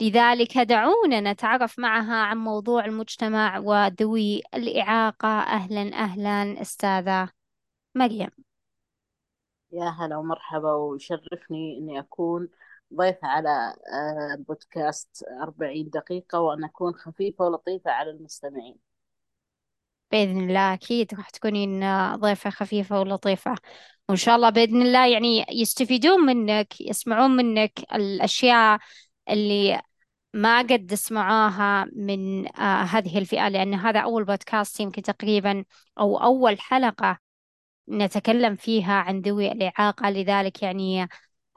لذلك دعونا نتعرف معها عن موضوع المجتمع وذوي الإعاقة. أهلا أهلا أستاذة مريم. يا هلا ومرحبا ويشرفني إني أكون ضيفة على آه، بودكاست أربعين دقيقة وأن أكون خفيفة ولطيفة على المستمعين. بإذن الله أكيد راح تكونين ضيفة خفيفة ولطيفة. وإن شاء الله بإذن الله يعني يستفيدون منك يسمعون منك الأشياء اللي ما قد سمعوها من آه هذه الفئة لأن هذا أول بودكاست يمكن تقريبا أو أول حلقة نتكلم فيها عن ذوي الإعاقة. لذلك يعني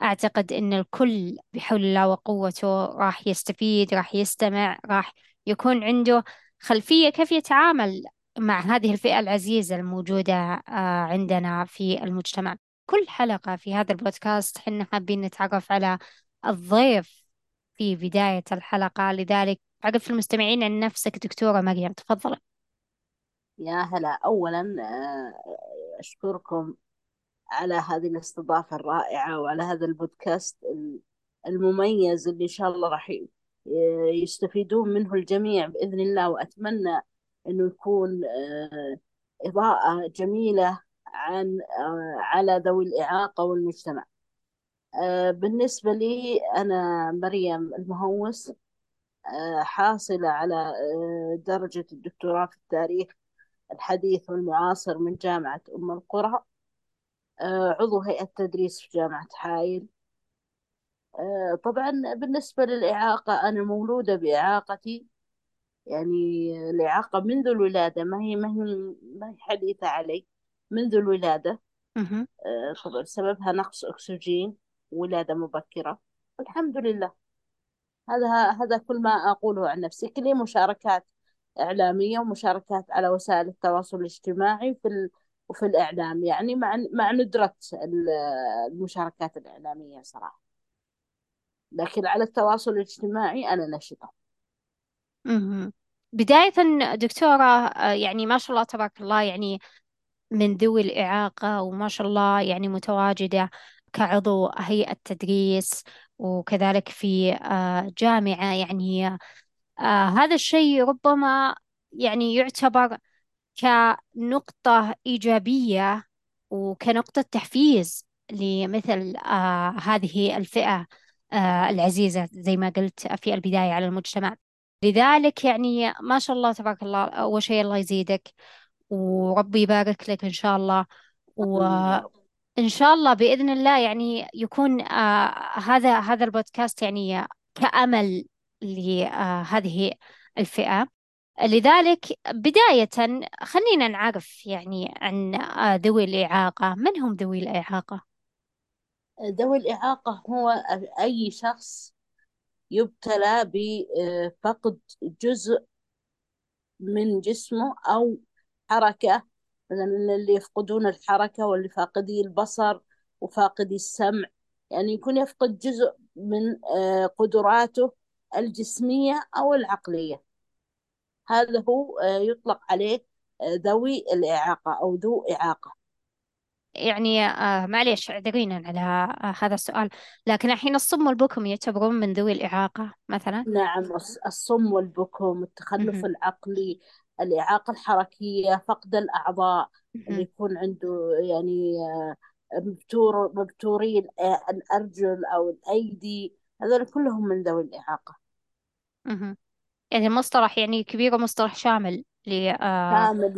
أعتقد أن الكل بحول الله وقوته راح يستفيد راح يستمع راح يكون عنده خلفية كيف يتعامل مع هذه الفئة العزيزة الموجودة آه عندنا في المجتمع. كل حلقة في هذا البودكاست حنا حابين نتعرف على الضيف في بداية الحلقة لذلك عرف المستمعين عن نفسك دكتورة مريم تفضل يا هلا. أولا آه، أشكركم على هذه الاستضافة الرائعة وعلى هذا البودكاست المميز اللي إن شاء الله راح يستفيدون منه الجميع بإذن الله وأتمنى أنه يكون آه، إضاءة جميلة عن آه، على ذوي الإعاقة والمجتمع. بالنسبة لي أنا مريم المهوس حاصلة على درجة الدكتوراه في التاريخ الحديث والمعاصر من جامعة أم القرى. آه، عضو هيئة تدريس في جامعة حائل آه، طبعا بالنسبة للإعاقة أنا مولودة بإعاقتي. يعني الإعاقة منذ الولادة ما هي ما هي ما هي حديثة علي. منذ الولادة. آه، طبعا سببها نقص أكسجين. ولادة مبكرة. الحمد لله. هذا هذا كل ما أقوله عن نفسي. كلي مشاركات إعلامية ومشاركات على وسائل التواصل الاجتماعي في ال... وفي الإعلام. يعني مع مع ندرة المشاركات الإعلامية صراحة. لكن على التواصل الاجتماعي أنا نشطة. بداية دكتورة يعني ما شاء الله تبارك الله يعني من ذوي الإعاقة وما شاء الله يعني متواجدة. كعضو هيئة تدريس وكذلك في آه، جامعة. يعني آه، هذا الشيء ربما يعني يعتبر كنقطة إيجابية وكنقطة تحفيز لمثل آه هذه الفئة العزيزة زي ما قلت في البداية على المجتمع. لذلك يعني ما شاء الله تبارك الله أول شيء الله يزيدك وربي يبارك لك إن شاء الله. وإن شاء الله بإذن الله يعني يكون آه هذا هذا البودكاست يعني كأمل لهذه الفئة لذلك بداية خلينا نعرف يعني عن ذوي الإعاقة من هم ذوي الإعاقة؟ ذوي الإعاقة هو أي شخص يبتلى بفقد جزء من جسمه أو حركة مثلا اللي يفقدون الحركة واللي فاقدي البصر وفاقدي السمع يعني يكون يفقد جزء من آه، قدراته الجسمية أو العقلية. هذا هو آه، يطلق عليه آه، ذوي الإعاقة أو ذو إعاقة. يعني آه معليش اعذرينا على آه هذا السؤال. لكن الحين الصم والبكم يعتبرون من ذوي الإعاقة مثلا؟ نعم الصم والبكم التخلف العقلي الإعاقة الحركية فقد الأعضاء اللي يكون عنده يعني مبتور مبتوري الأرجل أو الأيدي هذول كلهم من ذوي الإعاقة. يعني المصطلح يعني كبير ومصطلح شامل ل آه، شامل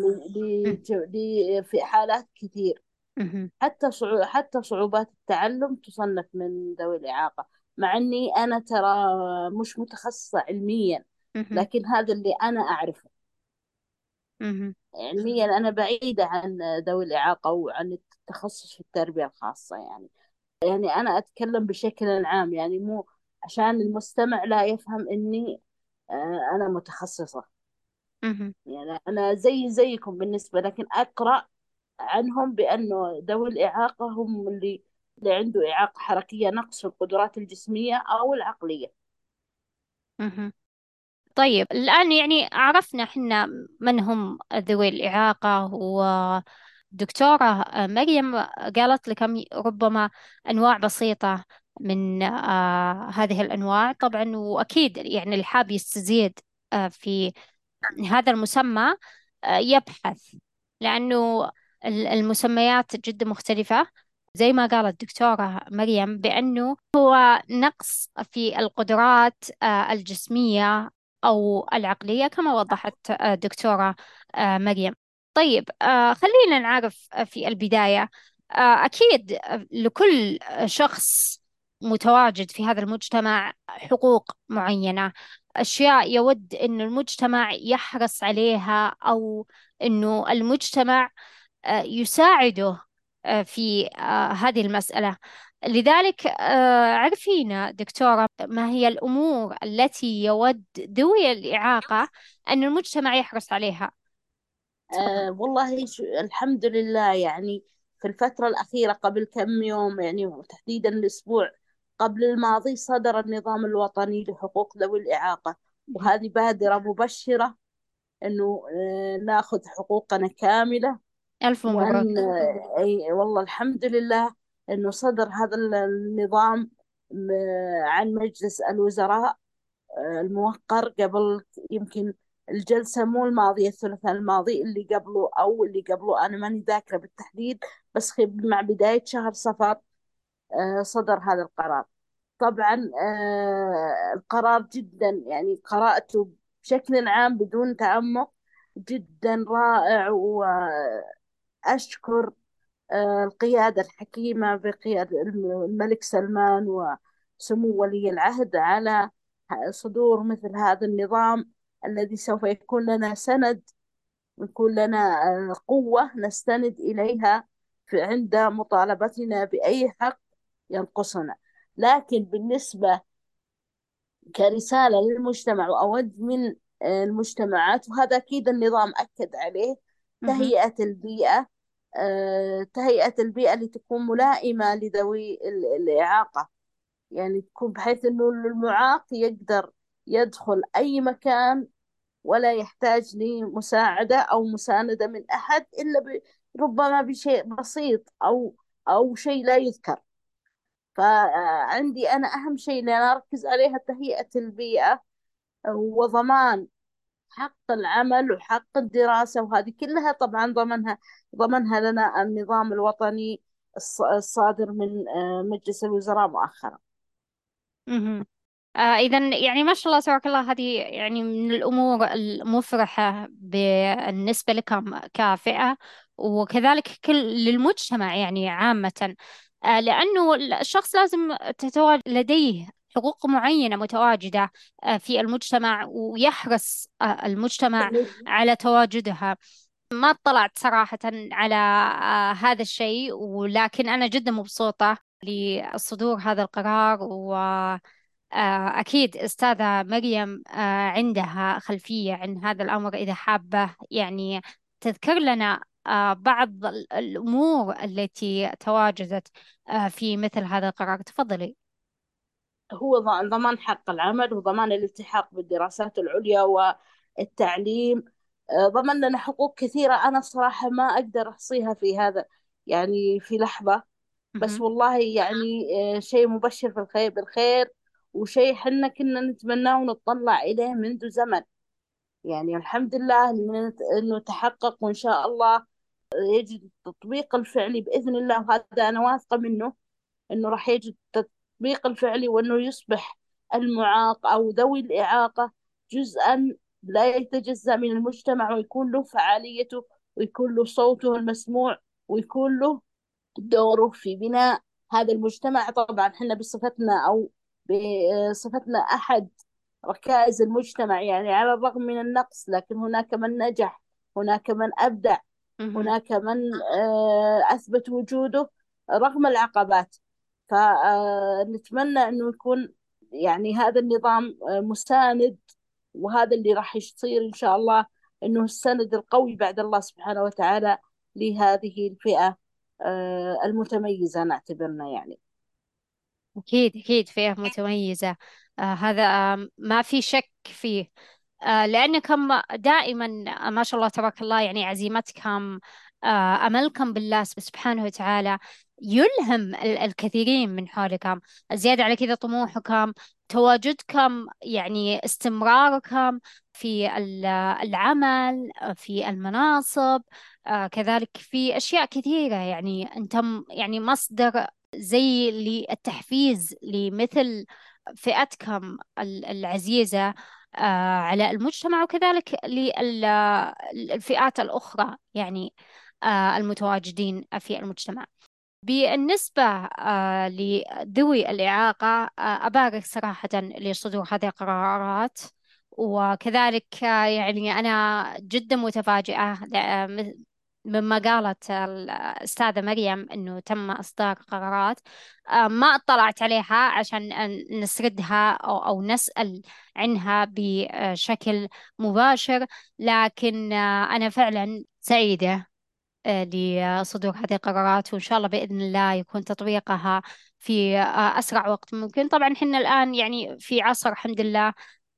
ل في حالات كثير. حتى صعو... حتى صعوبات التعلم تصنف من ذوي الإعاقة مع إني أنا ترى مش متخصصة علميا لكن هذا اللي أنا أعرفه. علميا أنا بعيدة عن ذوي الإعاقة وعن التخصص في التربية الخاصة يعني يعني أنا أتكلم بشكل عام يعني مو عشان المستمع لا يفهم إني آه، أنا متخصصة مهم. يعني أنا زي زيكم بالنسبة لكن أقرأ عنهم بأنه ذوي الإعاقة هم اللي اللي عنده إعاقة حركية نقص في القدرات الجسمية أو العقلية مهم. طيب الآن يعني عرفنا حنا من هم ذوي الإعاقة ودكتورة مريم قالت لكم ربما أنواع بسيطة من آه هذه الأنواع. طبعا وأكيد يعني اللي حاب يستزيد آه في هذا المسمى آه يبحث لأنه ال- المسميات جدا مختلفة. زي ما قالت الدكتورة مريم بأنه هو نقص في القدرات الجسمية أو العقلية كما وضحت آه، الدكتورة آه، مريم. طيب آه، خلينا نعرف آه، في البداية. آه، أكيد آه، لكل شخص متواجد في هذا المجتمع حقوق معينة. أشياء يود أن المجتمع يحرص عليها أو أنه المجتمع آه، يساعده آه، في آه، هذه المسألة. لذلك آه، عرفينا دكتورة ما هي الأمور التي يود ذوي الإعاقة أن المجتمع يحرص عليها. أه والله الحمد لله يعني في الفترة الأخيرة قبل كم يوم يعني تحديدا الأسبوع قبل الماضي صدر النظام الوطني لحقوق ذوي الإعاقة. وهذه بادرة مبشرة إنه آه، نأخذ حقوقنا كاملة. ألف مبروك. آه، أي والله الحمد لله إنه صدر هذا النظام عن مجلس الوزراء الموقر قبل يمكن الجلسة مو الماضية الثلاثاء الماضي اللي قبله أو اللي قبله أنا ماني ذاكرة بالتحديد بس مع بداية شهر صفر آه، صدر هذا القرار. طبعا آه، القرار جدا يعني قرأته بشكل عام بدون تعمق جدا رائع وأشكر آه، القيادة الحكيمة بقيادة الملك سلمان وسمو ولي العهد على صدور مثل هذا النظام الذي سوف يكون لنا سند يكون لنا آه، قوة نستند إليها في عند مطالبتنا بأي حق ينقصنا لكن بالنسبة كرسالة للمجتمع وأود من آه، المجتمعات وهذا أكيد النظام أكد عليه. تهيئة البيئة تهيئة البيئة لتكون ملائمة لذوي ال- الإعاقة. يعني تكون بحيث إنه المعاق يقدر يدخل أي مكان ولا يحتاج لمساعدة أو مساندة من أحد إلا ربما بشيء بسيط أو أو شيء لا يذكر. فعندي أنا أهم شيء اللي أنا أركز عليها تهيئة البيئة وضمان حق العمل وحق الدراسة وهذه كلها طبعا ضمنها ضمنها لنا النظام الوطني الص- الصادر من آه، مجلس الوزراء مؤخرا. آه إذا يعني ما شاء الله تبارك الله هذه يعني من الأمور المفرحة بالنسبة لكم كفئة وكذلك كل للمجتمع يعني عامة. آه لأنه الشخص لازم تتواجد لديه حقوق معينة متواجدة آه في المجتمع ويحرص آه المجتمع على تواجدها. ما اطلعت صراحة على آه هذا الشيء ولكن أنا جدا مبسوطة لصدور هذا القرار و آه، أكيد أستاذة مريم آه، عندها خلفية عن هذا الأمر إذا حابة. يعني تذكر لنا بعض ال- الأمور التي تواجدت في مثل هذا القرار. تفضلي. هو ضمان حق العمل وضمان الالتحاق بالدراسات العليا والتعليم ضمن لنا حقوق كثيرة أنا صراحة ما أقدر أحصيها في هذا يعني في لحظة. بس. والله يعني آه، شيء مبشر في الخير بالخير وشيء حنا كنا نتمناه ونتطلع إليه منذ زمن. يعني الحمد لله إنه إنه تحقق وإن شاء الله يجد التطبيق الفعلي بإذن الله. وهذا أنا واثقة منه إنه راح يجد التطبيق الفعلي وإنه يصبح المعاق أو ذوي الإعاقة جزءا لا يتجزأ من المجتمع ويكون له فعاليته ويكون له صوته المسموع ويكون له دوره في بناء هذا المجتمع طبعا إحنا بصفتنا أو بصفتنا أحد ركائز المجتمع يعني على الرغم من النقص لكن هناك من نجح هناك من أبدع. هناك من آه، أثبت وجوده رغم العقبات فنتمنى أنه يكون يعني هذا النظام آه، مساند وهذا اللي راح يصير إن شاء الله إنه السند القوي بعد الله سبحانه وتعالى لهذه الفئة آه، المتميزة نعتبرنا يعني. أكيد أكيد فئة متميزة. آه هذا آه ما في شك فيه. آه لأنكم دائما آه، ما شاء الله تبارك الله يعني عزيمتكم آه أملكم بالله سبحانه وتعالى. يلهم ال- الكثيرين من حولكم. زيادة على كذا طموحكم تواجدكم يعني استمراركم في ال- العمل في المناصب آه كذلك في أشياء كثيرة. يعني أنتم يعني مصدر زي للتحفيز لمثل فئتكم ال- العزيزة آه، على المجتمع وكذلك للفئات الأخرى يعني آه، المتواجدين في المجتمع. بالنسبة آه، لذوي الإعاقة آه، أبارك صراحة لصدور هذه القرارات. وكذلك آه، يعني أنا جدا متفاجئة مما قالت الأستاذة مريم أنه تم إصدار قرارات ما اطلعت عليها عشان نسردها أو, أو نسأل عنها بشكل مباشر لكن أنا فعلا سعيدة. لصدور هذه القرارات وإن شاء الله بإذن الله يكون تطبيقها في آه، أسرع وقت ممكن. طبعا حنا الآن يعني في عصر الحمد لله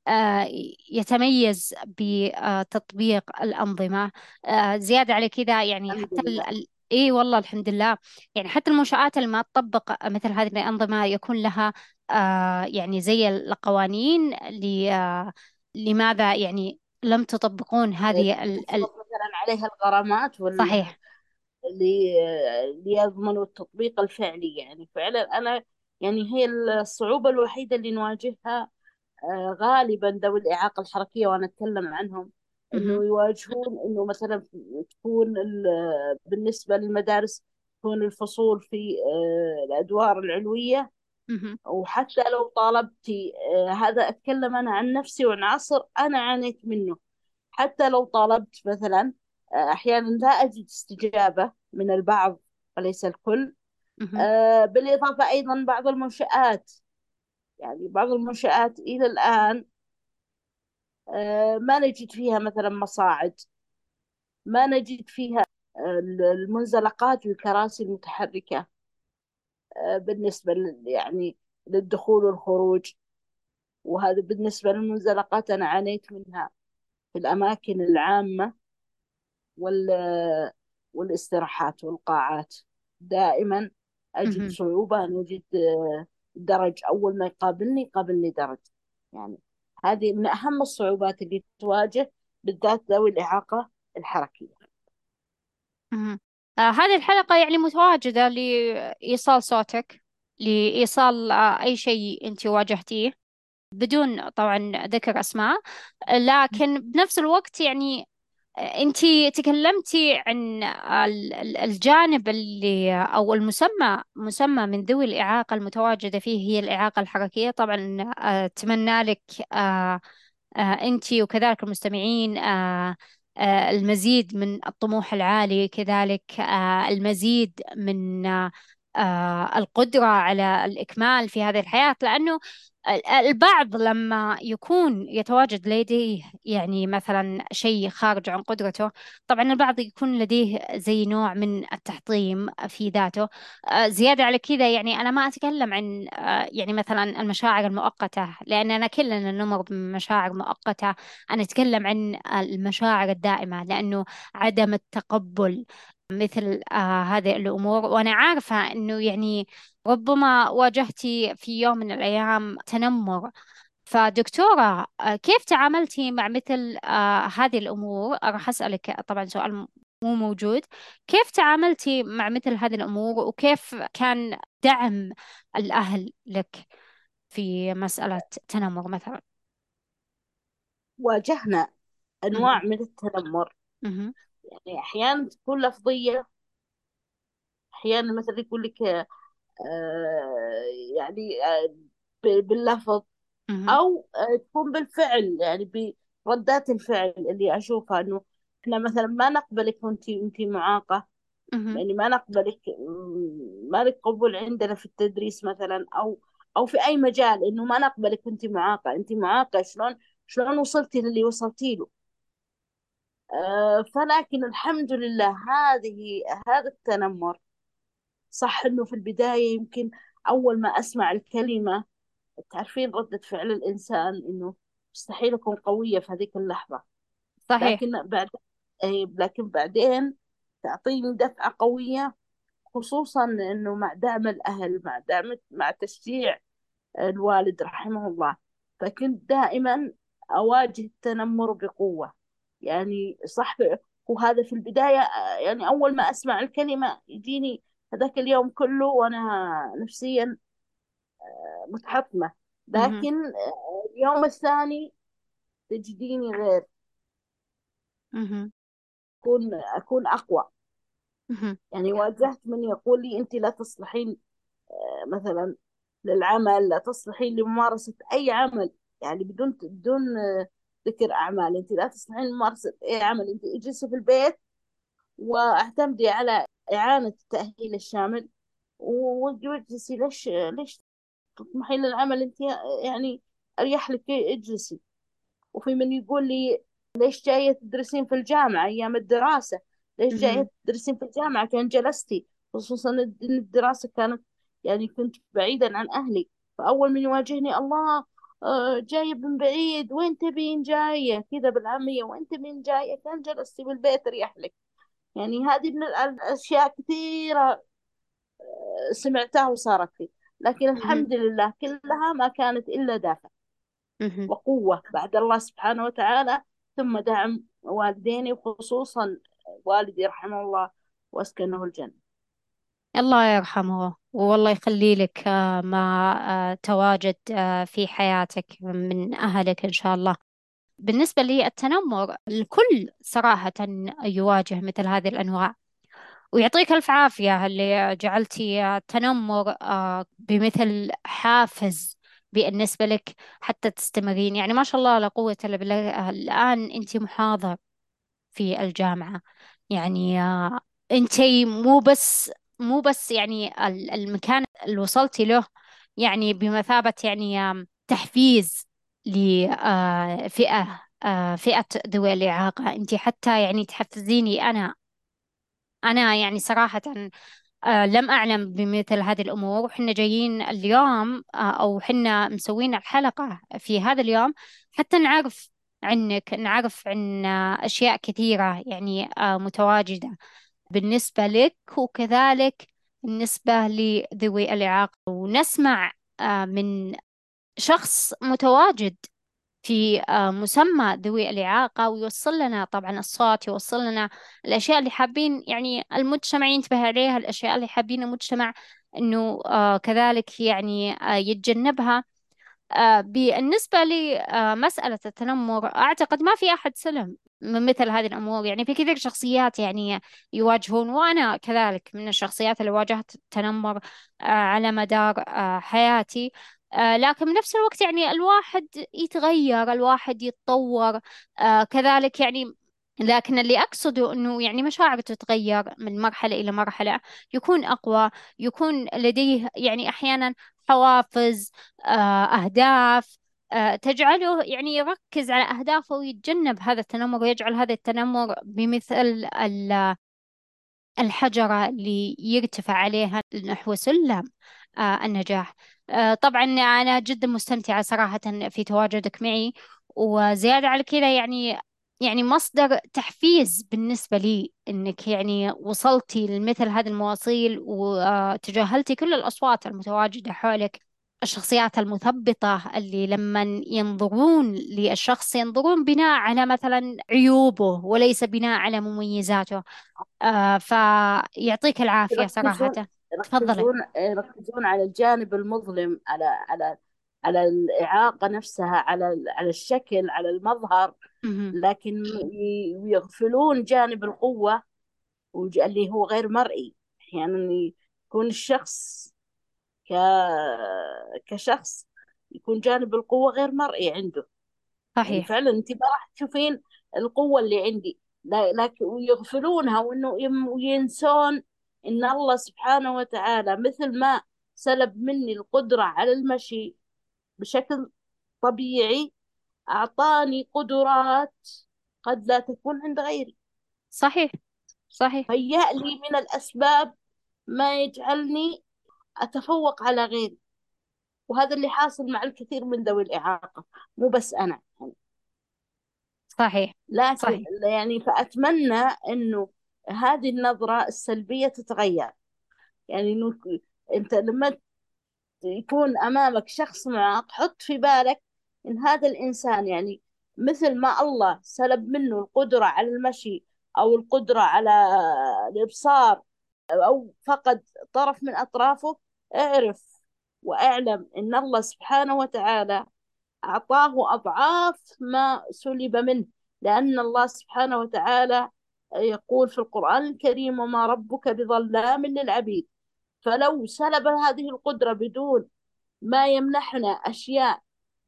آه، يتميز بتطبيق الأنظمة. آه، زيادة على كذا يعني حتى ال... إيه والله الحمد لله. يعني حتى المنشآت اللي ما تطبق مثل هذه الأنظمة يكون لها آه، يعني زي القوانين ل... آه، لماذا يعني لم تطبقون هذه ال... عليها الغرامات وال... صحيح لي- ليضمنوا التطبيق الفعلي يعني فعلا أنا يعني هي الصعوبة الوحيدة اللي نواجهها آه، غالبا ذوي الإعاقة الحركية وأنا أتكلم عنهم إنه. يواجهون إنه مثلا تكون ال- بالنسبة للمدارس تكون الفصول في آه، الأدوار العلوية. وحتى لو طالبتي آه، هذا أتكلم أنا عن نفسي وعن عصر أنا عانيت منه حتى لو طالبت مثلا أحيانا لا أجد استجابة من البعض وليس الكل. آه، بالإضافة أيضا بعض المنشآت. يعني بعض المنشآت إلى الآن آه، ما نجد فيها مثلا مصاعد. ما نجد فيها آه، المنزلقات والكراسي المتحركة. بالنسبة يعني للدخول والخروج. وهذا بالنسبة للمنزلقات أنا عانيت منها في الأماكن العامة. والاستراحات والقاعات. دائما أجد. صعوبة أن أجد درج. أول ما يقابلني يقابلني درج. يعني هذه من أهم الصعوبات اللي تواجه بالذات ذوي الإعاقة الحركية. آه هذه الحلقة يعني متواجدة لإيصال صوتك لإيصال آه أي شيء أنت واجهتيه بدون طبعا ذكر أسماء. لكن بنفس الوقت يعني أنتي تكلمتي عن ال- ال- الجانب اللي أو المسمى مسمى من ذوي الإعاقة المتواجدة فيه هي الإعاقة الحركية. طبعا آه، أتمنى لك آه، آه، أنتي وكذلك المستمعين المزيد من الطموح العالي كذلك المزيد من القدرة على الإكمال في هذه الحياة لأنه ال- البعض لما يكون يتواجد لديه يعني مثلا شيء خارج عن قدرته طبعا البعض يكون لديه زي نوع من التحطيم في ذاته. آه، زيادة على كذا يعني أنا ما أتكلم عن آه، يعني مثلا المشاعر المؤقتة لأننا كلنا نمر بمشاعر مؤقتة. أنا أتكلم عن المشاعر الدائمة لأنه عدم التقبل مثل آه هذه الأمور. وأنا عارفة أنه يعني ربما واجهتي في يوم من الأيام تنمر. فدكتورة آه كيف تعاملتي مع مثل آه هذه الأمور؟ راح أسألك طبعا سؤال مو موجود. كيف تعاملتي مع مثل هذه الأمور؟ وكيف كان دعم الأهل لك في مسألة تنمر مثلا؟ واجهنا. أنواع من التنمر. يعني أحيانا تكون لفظية أحيانا مثلا يقول لك آه، يعني آه، باللفظ. أو آه، تكون بالفعل يعني بردات الفعل اللي أشوفها إنه إحنا مثلا ما نقبلك وأنت معاقة مهم. يعني ما نقبلك ما لك قبول عندنا في التدريس مثلا أو أو في أي مجال إنه ما نقبلك أنت معاقة أنت معاقة شلون شلون وصلتي للي وصلتي له فلكن الحمد لله هذه هذا التنمر. صح إنه في البداية يمكن أول ما أسمع الكلمة تعرفين ردة فعل الإنسان إنه مستحيل أكون قوية في هذيك اللحظة. صحيح. لكن بعد أي لكن بعدين تعطيني دفعة قوية خصوصا إنه مع دعم الأهل مع دعم مع تشجيع الوالد رحمه الله. فكنت دائما أواجه التنمر بقوة. يعني صح وهذا في البداية يعني أول ما أسمع الكلمة يجيني هذاك اليوم كله وأنا نفسيا متحطمة مهم. لكن اليوم الثاني تجديني غير. أكون أكون أقوى. يعني واجهت من يقول لي أنت لا تصلحين آه، مثلا للعمل لا تصلحين لممارسة أي عمل يعني بدون بدون آه، ذكر أعمال. أنت لا تصلحين لممارسة أي عمل. أنت اجلسي في البيت واعتمدي على إعانة التأهيل الشامل واجلسي. ليش ليش تطمحين للعمل؟ أنت يعني أريح لك اجلسي. وفي من يقول لي ليش جاية تدرسين في الجامعة أيام الدراسة؟ ليش. جاية تدرسين في الجامعة؟ كان جلستي. خصوصا إن الدراسة كانت يعني كنت بعيدا عن أهلي. فأول من يواجهني الله جاية من بعيد وين تبين جاية؟ كذا بالعامية وين تبين جاية؟ كان جلستي بالبيت أريح لك. يعني هذه من الأشياء كثيرة آه، سمعتها وصارت لي. لكن. الحمد لله كلها ما كانت إلا دافع. وقوة بعد الله سبحانه وتعالى ثم دعم والديني وخصوصا والدي رحمه الله وأسكنه الجنة. الله يرحمه والله يخلي لك آه، ما آه، تواجد آه، في حياتك من أهلك إن شاء الله. بالنسبة لي التنمر الكل صراحة يواجه مثل هذه الأنواع. ويعطيك ألف عافية اللي جعلتي التنمر بمثل حافز بالنسبة لك حتى تستمرين. يعني ما شاء الله لا قوة إلا بالله الآن أنت محاضر في الجامعة. يعني أنتي مو بس مو بس يعني ال- المكان اللي وصلتي له يعني بمثابة يعني تحفيز لفئة فئة ذوي الإعاقة أنت حتى يعني تحفزيني أنا. أنا يعني صراحة آه، لم أعلم بمثل هذه الأمور. وحنا جايين اليوم آه، أو حنا مسوين الحلقة في هذا اليوم حتى نعرف عنك نعرف عن آه، أشياء كثيرة يعني آه، متواجدة. بالنسبة لك وكذلك بالنسبة لذوي الإعاقة. ونسمع آه، من شخص متواجد في آه، مسمى ذوي الإعاقة ويوصل لنا طبعا الصوت يوصل لنا الأشياء اللي حابين يعني المجتمع ينتبه عليها الأشياء اللي حابين المجتمع إنه آه، كذلك يعني يتجنبها. بالنسبة لمسألة التنمر أعتقد ما في أحد سلم من مثل هذه الأمور. يعني في كثير شخصيات يعني يواجهون وأنا كذلك من الشخصيات اللي واجهت التنمر آه، على مدار آه، حياتي. آه، لكن بنفس الوقت يعني الواحد يتغير الواحد يتطور. آه، كذلك يعني لكن اللي أقصده أنه يعني مشاعره تتغير من مرحلة إلى مرحلة. يكون أقوى يكون لديه يعني أحيانا حوافز آه، أهداف آه، تجعله يعني يركز على أهدافه ويتجنب هذا التنمر ويجعل هذا التنمر بمثل ال- الحجرة اللي يرتفع عليها نحو سلم آه، النجاح. طبعا أنا جدا مستمتعة صراحة في تواجدك معي وزيادة على كذا يعني يعني مصدر تحفيز بالنسبة لي إنك يعني وصلتي لمثل هذه المواصيل وتجاهلتي كل الأصوات المتواجدة حولك الشخصيات المثبطة اللي لما ينظرون للشخص ينظرون بناء على مثلا عيوبه وليس بناء على مميزاته. آه فيعطيك العافية صراحة. تفضلي. يركزون علي الجانب المظلم على على على الإعاقة نفسها على على الشكل على المظهر. لكن يغفلون جانب القوة اللي هو غير مرئي. يعني يكون الشخص ك... كشخص يكون جانب القوة غير مرئي عنده. يعني صحيح. فعلا أنت ما راح تشوفين القوة اللي عندي. لكن ويغفلونها وإنه وينسون إن الله سبحانه وتعالى مثل ما سلب مني القدرة على المشي بشكل طبيعي أعطاني قدرات قد لا تكون عند غيري. صحيح صحيح. هيأ لي من الأسباب ما يجعلني أتفوق على غيري. وهذا اللي حاصل مع الكثير من ذوي الإعاقة مو بس أنا. صحيح لكن صحيح. يعني فأتمنى إنه هذه النظرة السلبية تتغير. يعني أنت لما يكون أمامك شخص معاق حط في بالك إن هذا الإنسان يعني مثل ما الله سلب منه القدرة على المشي أو القدرة على الإبصار أو فقد طرف من أطرافه اعرف وأعلم إن الله سبحانه وتعالى أعطاه أضعاف ما سلب منه لأن الله سبحانه وتعالى يقول في القرآن الكريم وما ربك بظلام للعبيد فلو سلب هذه القدرة بدون ما يمنحنا أشياء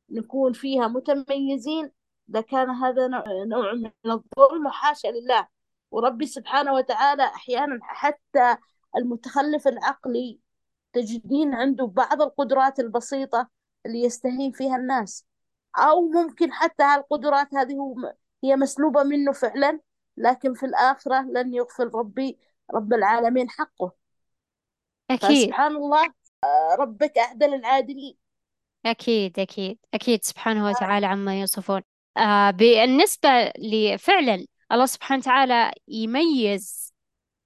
نكون فيها متميزين لكان هذا نوع من الظلم. وحاشا لله. وربي سبحانه وتعالى أحيانا حتى المتخلف العقلي تجدين عنده بعض القدرات البسيطة اللي يستهين فيها الناس. أو ممكن حتى هالقدرات هذه هي مسلوبة منه فعلا لكن في الآخرة لن يغفل ربي رب العالمين حقه. أكيد. فسبحان الله آه، ربك أعدل العادلين. أكيد أكيد أكيد. سبحانه وتعالى عما يصفون. آه بالنسبة لفعلا الله سبحانه وتعالى يميز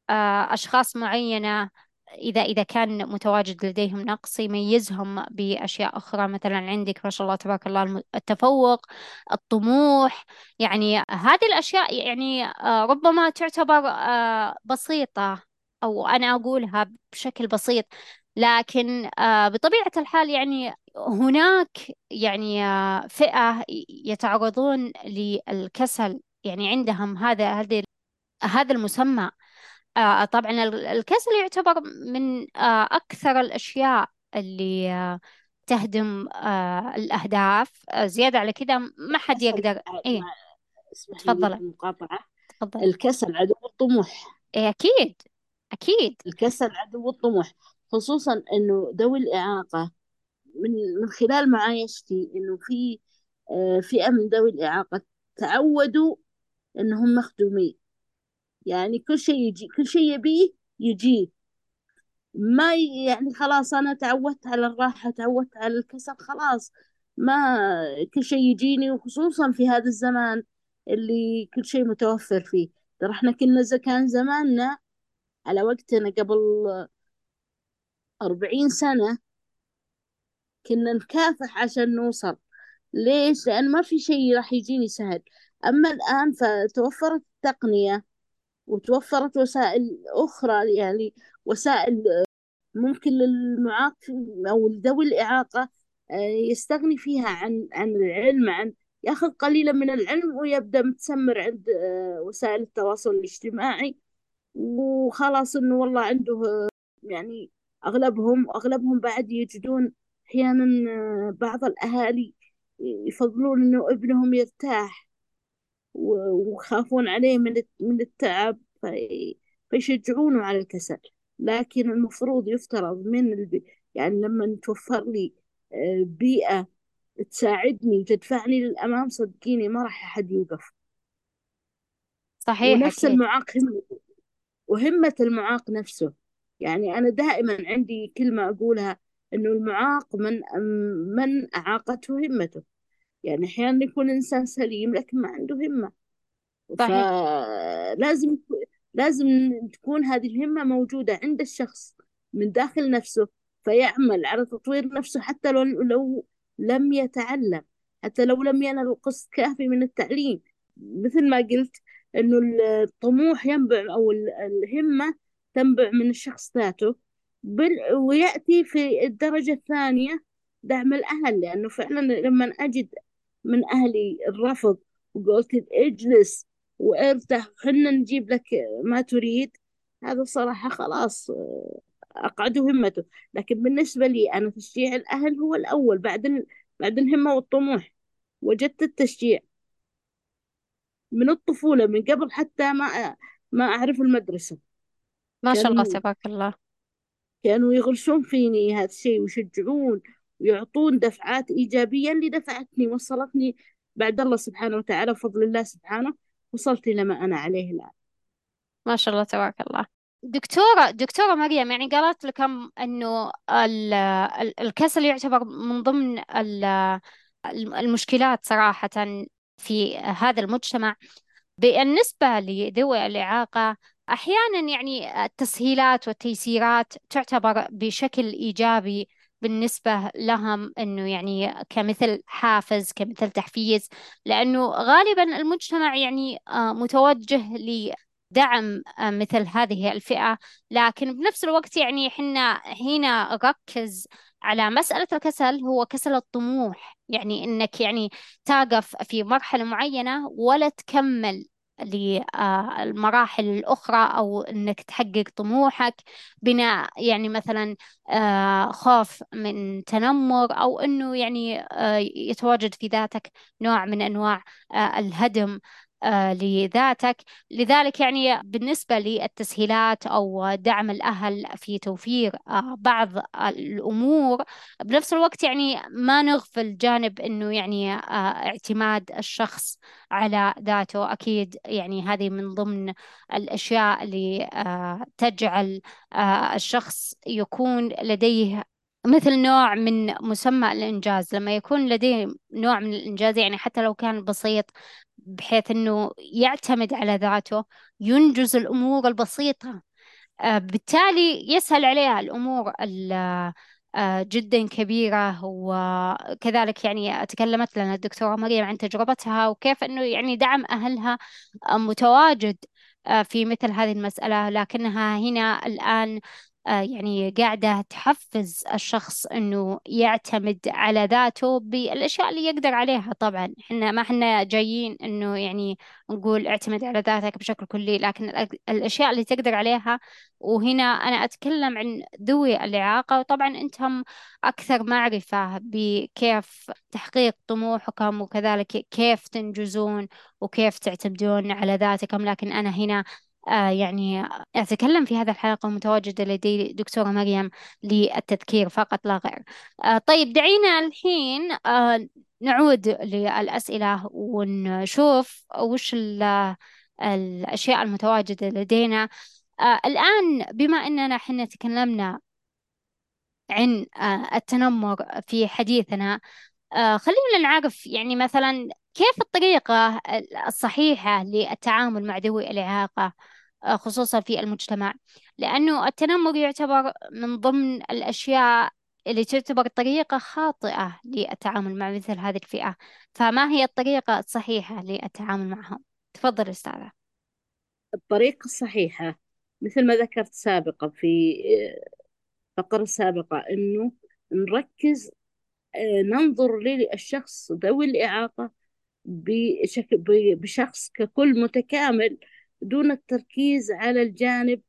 آه أشخاص معينة إذا إذا كان متواجد لديهم نقص يميزهم بأشياء أخرى. مثلا عندك ما شاء الله تبارك الله التفوق الطموح. يعني هذه الأشياء يعني آه، ربما تعتبر آه، بسيطة. أو أنا أقولها بشكل بسيط لكن آه، بطبيعة الحال يعني هناك يعني آه، فئة يتعرضون للكسل يعني عندهم هذا هذه هذا المسمى. آه طبعا ال- الكسل يعتبر من أكثر الأشياء اللي تهدم الأهداف. زيادة على كذا ما حد يقدر إيه تفضل. الكسل عدو الطموح. إيه أكيد. أكيد. الكسل عدو الطموح خصوصا إنه ذوي الإعاقة. من من خلال معايشتي إنه في آه، فئة من ذوي الإعاقة تعودوا إنهم مخدومين. يعني كل شيء يجي كل شيء يبيه يجيه ما يعني خلاص أنا تعودت على الراحة تعودت على الكسل خلاص ما كل شيء يجيني. وخصوصا في هذا الزمان اللي كل شيء متوفر فيه. ترى إحنا كنا كان زماننا على وقتنا قبل أربعين سنة كنا نكافح عشان نوصل. ليش؟ لأن ما في شيء راح يجيني سهل. أما الآن فتوفرت التقنية وتوفرت وسائل أخرى يعني وسائل ممكن للمعاق أو ذوي الإعاقة آه، يستغني فيها عن عن العلم عن ياخذ قليلا من العلم ويبدأ متسمر عند آه، وسائل التواصل الاجتماعي. وخلاص إنه والله عنده يعني أغلبهم أغلبهم بعد يجدون أحيانا آه، بعض الأهالي يفضلون إنه ابنهم يرتاح ويخافون عليه من من التعب في فيشجعونه على الكسل. لكن المفروض يفترض من البي... يعني لما توفر لي آه، بيئة تساعدني وتدفعني للأمام صدقيني ما راح أحد يوقف. صحيح ونفس المعاق وهمة المعاق نفسه. يعني أنا دائما عندي كلمة أقولها إنه المعاق من من أعاقته همته. يعني أحيانا يكون إنسان سليم لكن ما عنده همة. صحيح. فلازم لازم تكون هذه الهمة موجودة عند الشخص من داخل نفسه فيعمل على تطوير نفسه حتى لو لو لم يتعلم حتى لو لم ينل قسط كافي من التعليم. مثل ما قلت إنه الطموح ينبع أو ال- الهمة تنبع من الشخص ذاته بل ويأتي في الدرجة الثانية دعم الأهل لأنه فعلا لما أجد من أهلي الرفض وقلت اجلس وارتاح حنا نجيب لك ما تريد هذا صراحة خلاص آه، أقعده همته لكن بالنسبة لي أنا تشجيع الأهل هو الأول بعد. بعد الهمة والطموح وجدت التشجيع من الطفولة من قبل حتى ما ما أعرف المدرسة. ما شاء الله تبارك الله. كانوا يغرسون فيني هذا الشيء ويشجعون ويعطون دفعات إيجابية اللي دفعتني وصلتني بعد الله سبحانه وتعالى وفضل الله سبحانه وصلت إلى ما أنا عليه الآن. ما شاء الله تبارك الله. دكتورة دكتورة مريم يعني قالت لكم ال- الكسل يعتبر من ضمن ال- المشكلات صراحة. في هذا المجتمع. بالنسبة لذوي الإعاقة أحيانا يعني التسهيلات والتيسيرات تعتبر بشكل إيجابي بالنسبة لهم إنه يعني كمثل حافز كمثل تحفيز لأنه غالبا المجتمع يعني آه، متوجه لدعم آه، مثل هذه الفئة. لكن بنفس الوقت يعني حنا هنا ركز على مسألة الكسل هو كسل الطموح يعني إنك يعني تقف في مرحلة معينة ولا تكمل للمراحل الأخرى أو إنك تحقق طموحك بناء يعني مثلا آه، خوف من تنمر أو إنه يعني آه، يتواجد في ذاتك نوع من أنواع آه، الهدم. آه، لذاتك. لذلك يعني بالنسبة للتسهيلات أو دعم الأهل في توفير آه، بعض الأمور بنفس الوقت يعني ما نغفل جانب إنه يعني آه، اعتماد الشخص على ذاته. أكيد يعني هذه من ضمن الأشياء اللي آه، تجعل آه، الشخص يكون لديه مثل نوع من مسمى الإنجاز. لما يكون لديه نوع من الإنجاز يعني حتى لو كان بسيط بحيث أنه يعتمد على ذاته ينجز الأمور البسيطة. آه، بالتالي يسهل عليها الأمور ال- آه، جدا كبيرة. وكذلك يعني تكلمت لنا الدكتورة مريم عن تجربتها وكيف أنه يعني دعم أهلها آه، متواجد في مثل هذه المسألة. لكنها هنا الآن يعني قاعدة تحفز الشخص إنه يعتمد على ذاته بالأشياء اللي يقدر عليها. طبعا إحنا ما إحنا جايين إنه يعني نقول اعتمد على ذاتك بشكل كلي لكن الأ- الأشياء اللي تقدر عليها. وهنا أنا أتكلم عن ذوي الإعاقة وطبعا أنتم أكثر معرفة بكيف تحقيق طموحكم وكذلك كيف تنجزون وكيف تعتمدون على ذاتكم. لكن أنا هنا آه يعني أتكلم في هذا الحلقة متواجدة لدي دكتورة مريم للتذكير فقط لا غير. آه طيب دعينا الحين آه نعود للأسئلة ونشوف وش ال- الأشياء المتواجدة لدينا. آه الآن بما أننا حنا تكلمنا عن آه التنمر في حديثنا آه خلينا نعرف يعني مثلا كيف الطريقة الصحيحة للتعامل مع ذوي الإعاقة؟ آه خصوصا في المجتمع. لأنه التنمر يعتبر من ضمن الأشياء اللي تعتبر طريقة خاطئة للتعامل مع مثل هذه الفئة. فما هي الطريقة الصحيحة للتعامل معهم؟ تفضل أستاذة. الطريقة الصحيحة مثل ما ذكرت سابقا في فقرة سابقة إنه نركز آه، ننظر للشخص ذوي الإعاقة بشكل بشخص ككل متكامل دون التركيز على الجانب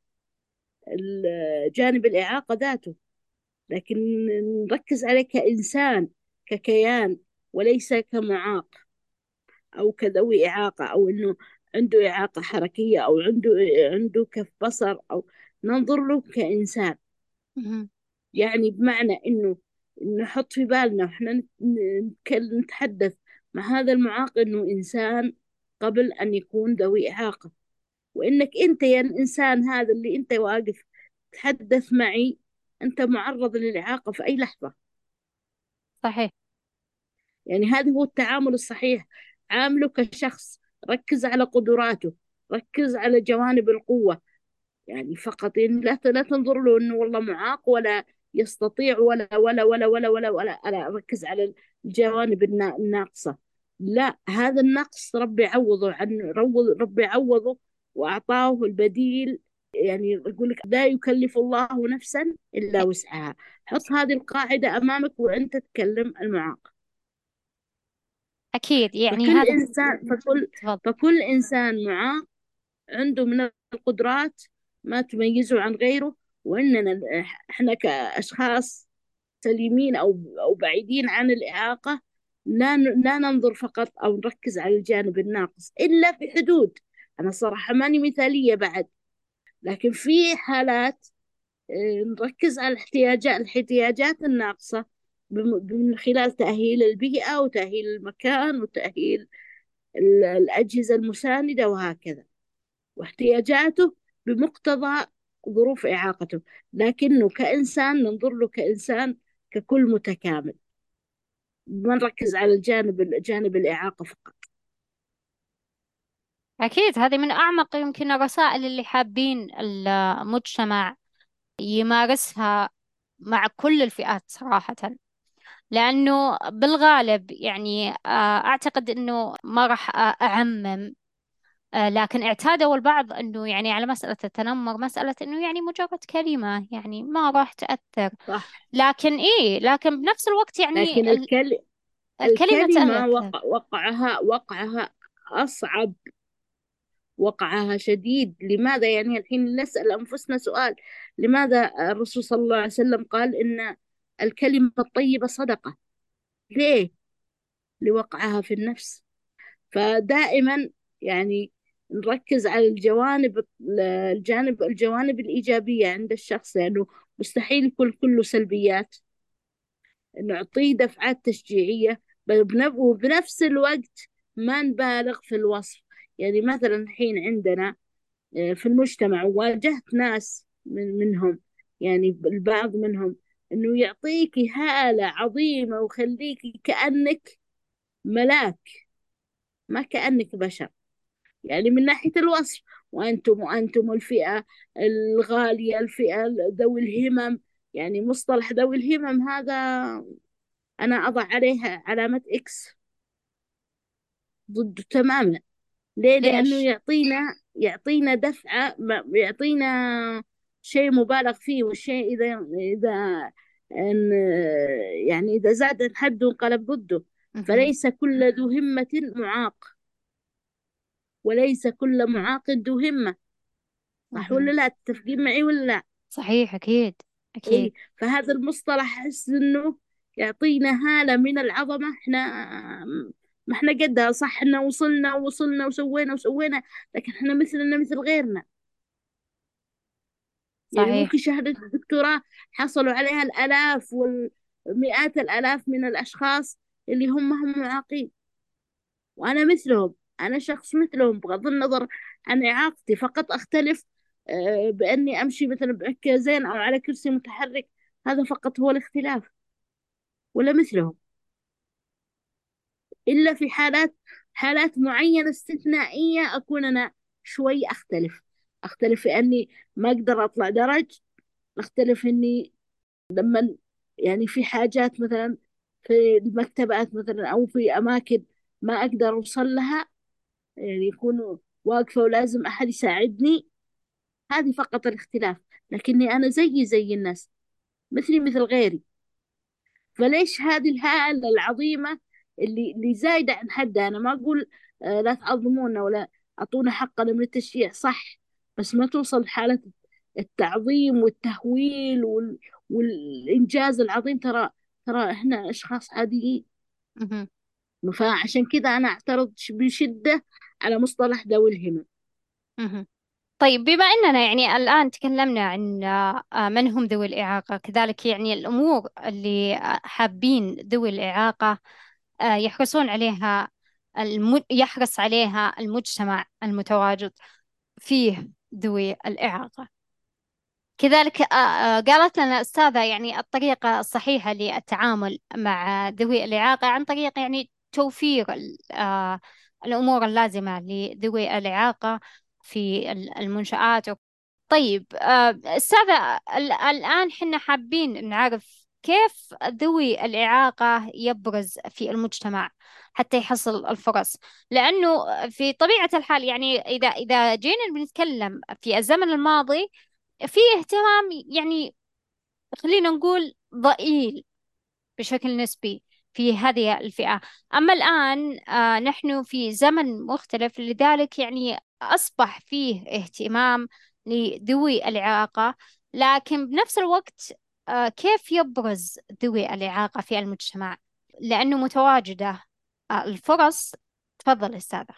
ال- جانب الإعاقة ذاته. لكن نركز عليه كإنسان ككيان وليس كمعاق أو كذوي إعاقة أو إنه عنده إعاقة حركية أو عنده عنده كف بصر أو ننظر له كإنسان. يعني بمعنى إنه نحط في بالنا وإحنا نتحدث مع هذا المعاق إنه إنسان قبل أن يكون ذوي إعاقة. وإنك أنت يا الإنسان هذا اللي أنت واقف تحدث معي أنت معرض للإعاقة في أي لحظة. صحيح. يعني هذا هو التعامل الصحيح. عامله كشخص ركز على قدراته ركز على جوانب القوة. يعني فقط يعني لا لا تنظر له إنه والله معاق ولا يستطيع ولا ولا ولا ولا ولا ولا أنا اركز على الجوانب النا- الناقصة. لا هذا النقص ربي عوضه عن ربي عوضه وأعطاه البديل. يعني يقول لك لا يكلف الله نفسا إلا وسعها. حط هذه القاعدة أمامك وأنت تكلم المعاق. أكيد يعني فكل هذا إنسان فكل تفضل. فكل إنسان معاق عنده من القدرات ما تميزه عن غيره وإننا إحنا كأشخاص سليمين أو أو بعيدين عن الإعاقة لا لا ننظر فقط أو نركز على الجانب الناقص إلا في حدود. أنا صراحة ماني مثالية بعد. لكن في حالات آه، نركز على الاحتياجات الاحتياجات الناقصة من خلال تأهيل البيئة وتأهيل المكان وتأهيل ال- الأجهزة المساندة وهكذا. واحتياجاته بمقتضى ظروف إعاقته. لكنه كإنسان ننظر له كإنسان ككل متكامل. ما نركز على الجانب جانب الإعاقة فقط. أكيد هذه من أعمق يمكن الرسائل اللي حابين المجتمع يمارسها مع كل الفئات صراحة. لأنه بالغالب يعني آه، أعتقد أنه ما راح أعمم آه، لكن اعتادوا البعض أنه يعني على مسألة التنمر مسألة أنه يعني مجرد كلمة يعني ما راح تأثر. صح. لكن إيه لكن بنفس الوقت يعني لكن ال- الكل... الكلمة الكلمة تأثر. وقع... وقعها وقعها أصعب وقعها شديد. لماذا يعني الحين نسأل أنفسنا سؤال؟ لماذا الرسول صلى الله عليه وسلم قال إن الكلمة الطيبة صدقة؟ ليه؟ لوقعها في النفس. فدائما يعني نركز على الجوانب الجانب الجوانب الإيجابية عند الشخص لأنه مستحيل يكون كله سلبيات. نعطيه دفعات تشجيعية بنف- وبنفس الوقت ما نبالغ في الوصف. يعني مثلا الحين عندنا آه، في المجتمع واجهت ناس من منهم يعني البعض منهم إنه يعطيكي هالة عظيمة ويخليكي كأنك ملاك ما كأنك بشر. يعني من ناحية الوصف وأنتم وأنتم الفئة الغالية الفئة ذوي الهمم. يعني مصطلح ذوي الهمم هذا أنا أضع عليها علامة إكس. ضده تماما. ليه؟ لأنه؟ يعطينا يعطينا دفعة يعطينا شيء مبالغ فيه والشيء إذا إذا إن يعني إذا زاد حده انقلب ضده. فليس كل ذو همة معاق وليس كل معاق ذو همة صح ولا. لا تتفقين معي ولا لا صحيح أكيد أكيد اي فهذا المصطلح أحس إنه يعطينا هالة من العظمة إحنا ما إحنا قدها صح إحنا وصلنا ووصلنا وسوينا وسوينا لكن إحنا مثلنا مثل غيرنا. يعني صحيح. ممكن شهادة الدكتوراه حصلوا عليها الآلاف والمئات الآلاف من الأشخاص اللي هم هم معاقين. وأنا مثلهم أنا شخص مثلهم بغض النظر عن إعاقتي فقط أختلف آه، بأني أمشي مثلا بعكازين أو على كرسي متحرك. هذا فقط هو الاختلاف. ولا مثلهم. إلا في حالات حالات معينة استثنائية أكون أنا شوي أختلف. أختلف في أني ما أقدر أطلع درج أختلف إني لما يعني في حاجات مثلا في المكتبات مثلا أو في أماكن ما أقدر أوصل لها يعني يكونوا واقفة ولازم أحد يساعدني. هذه فقط الاختلاف. لكني أنا زيي زي الناس مثلي مثل غيري. فليش هذه الهالة العظيمة اللي اللي زايدة عن حدها أنا ما أقول آه، لا تعظمونا ولا أعطونا حقنا من التشجيع صح. بس ما توصل لحالة التعظيم والتهويل وال... والإنجاز العظيم. ترى ترى إحنا أشخاص عاديين. فعشان كذا أنا أعترض ش- بشدة على مصطلح ذوي الهمم. طيب بما أننا يعني الآن تكلمنا عن آه، من هم ذوي الإعاقة كذلك يعني الأمور اللي آه، حابين ذوي الإعاقة يحرصون عليها الم... يحرص عليها المجتمع المتواجد فيه ذوي الإعاقة. كذلك آه، آه، قالت لنا أستاذة يعني الطريقة الصحيحة للتعامل مع ذوي الإعاقة عن طريق يعني توفير ال- آه، الأمور اللازمة لذوي الإعاقة في ال- المنشآت. طيب آه، أستاذة ال- الآن حنا حابين نعرف كيف ذوي الإعاقة يبرز في المجتمع حتى يحصل الفرص؟ لأنه في طبيعة الحال يعني إذا إذا جينا بنتكلم في الزمن الماضي في اهتمام يعني خلينا نقول ضئيل بشكل نسبي في هذه الفئة. أما الآن آه، نحن في زمن مختلف لذلك يعني أصبح فيه اهتمام لذوي الإعاقة لكن بنفس الوقت كيف يبرز ذوي الإعاقة في المجتمع؟ لأنه متواجدة. آه، الفرص. تفضل أستاذة.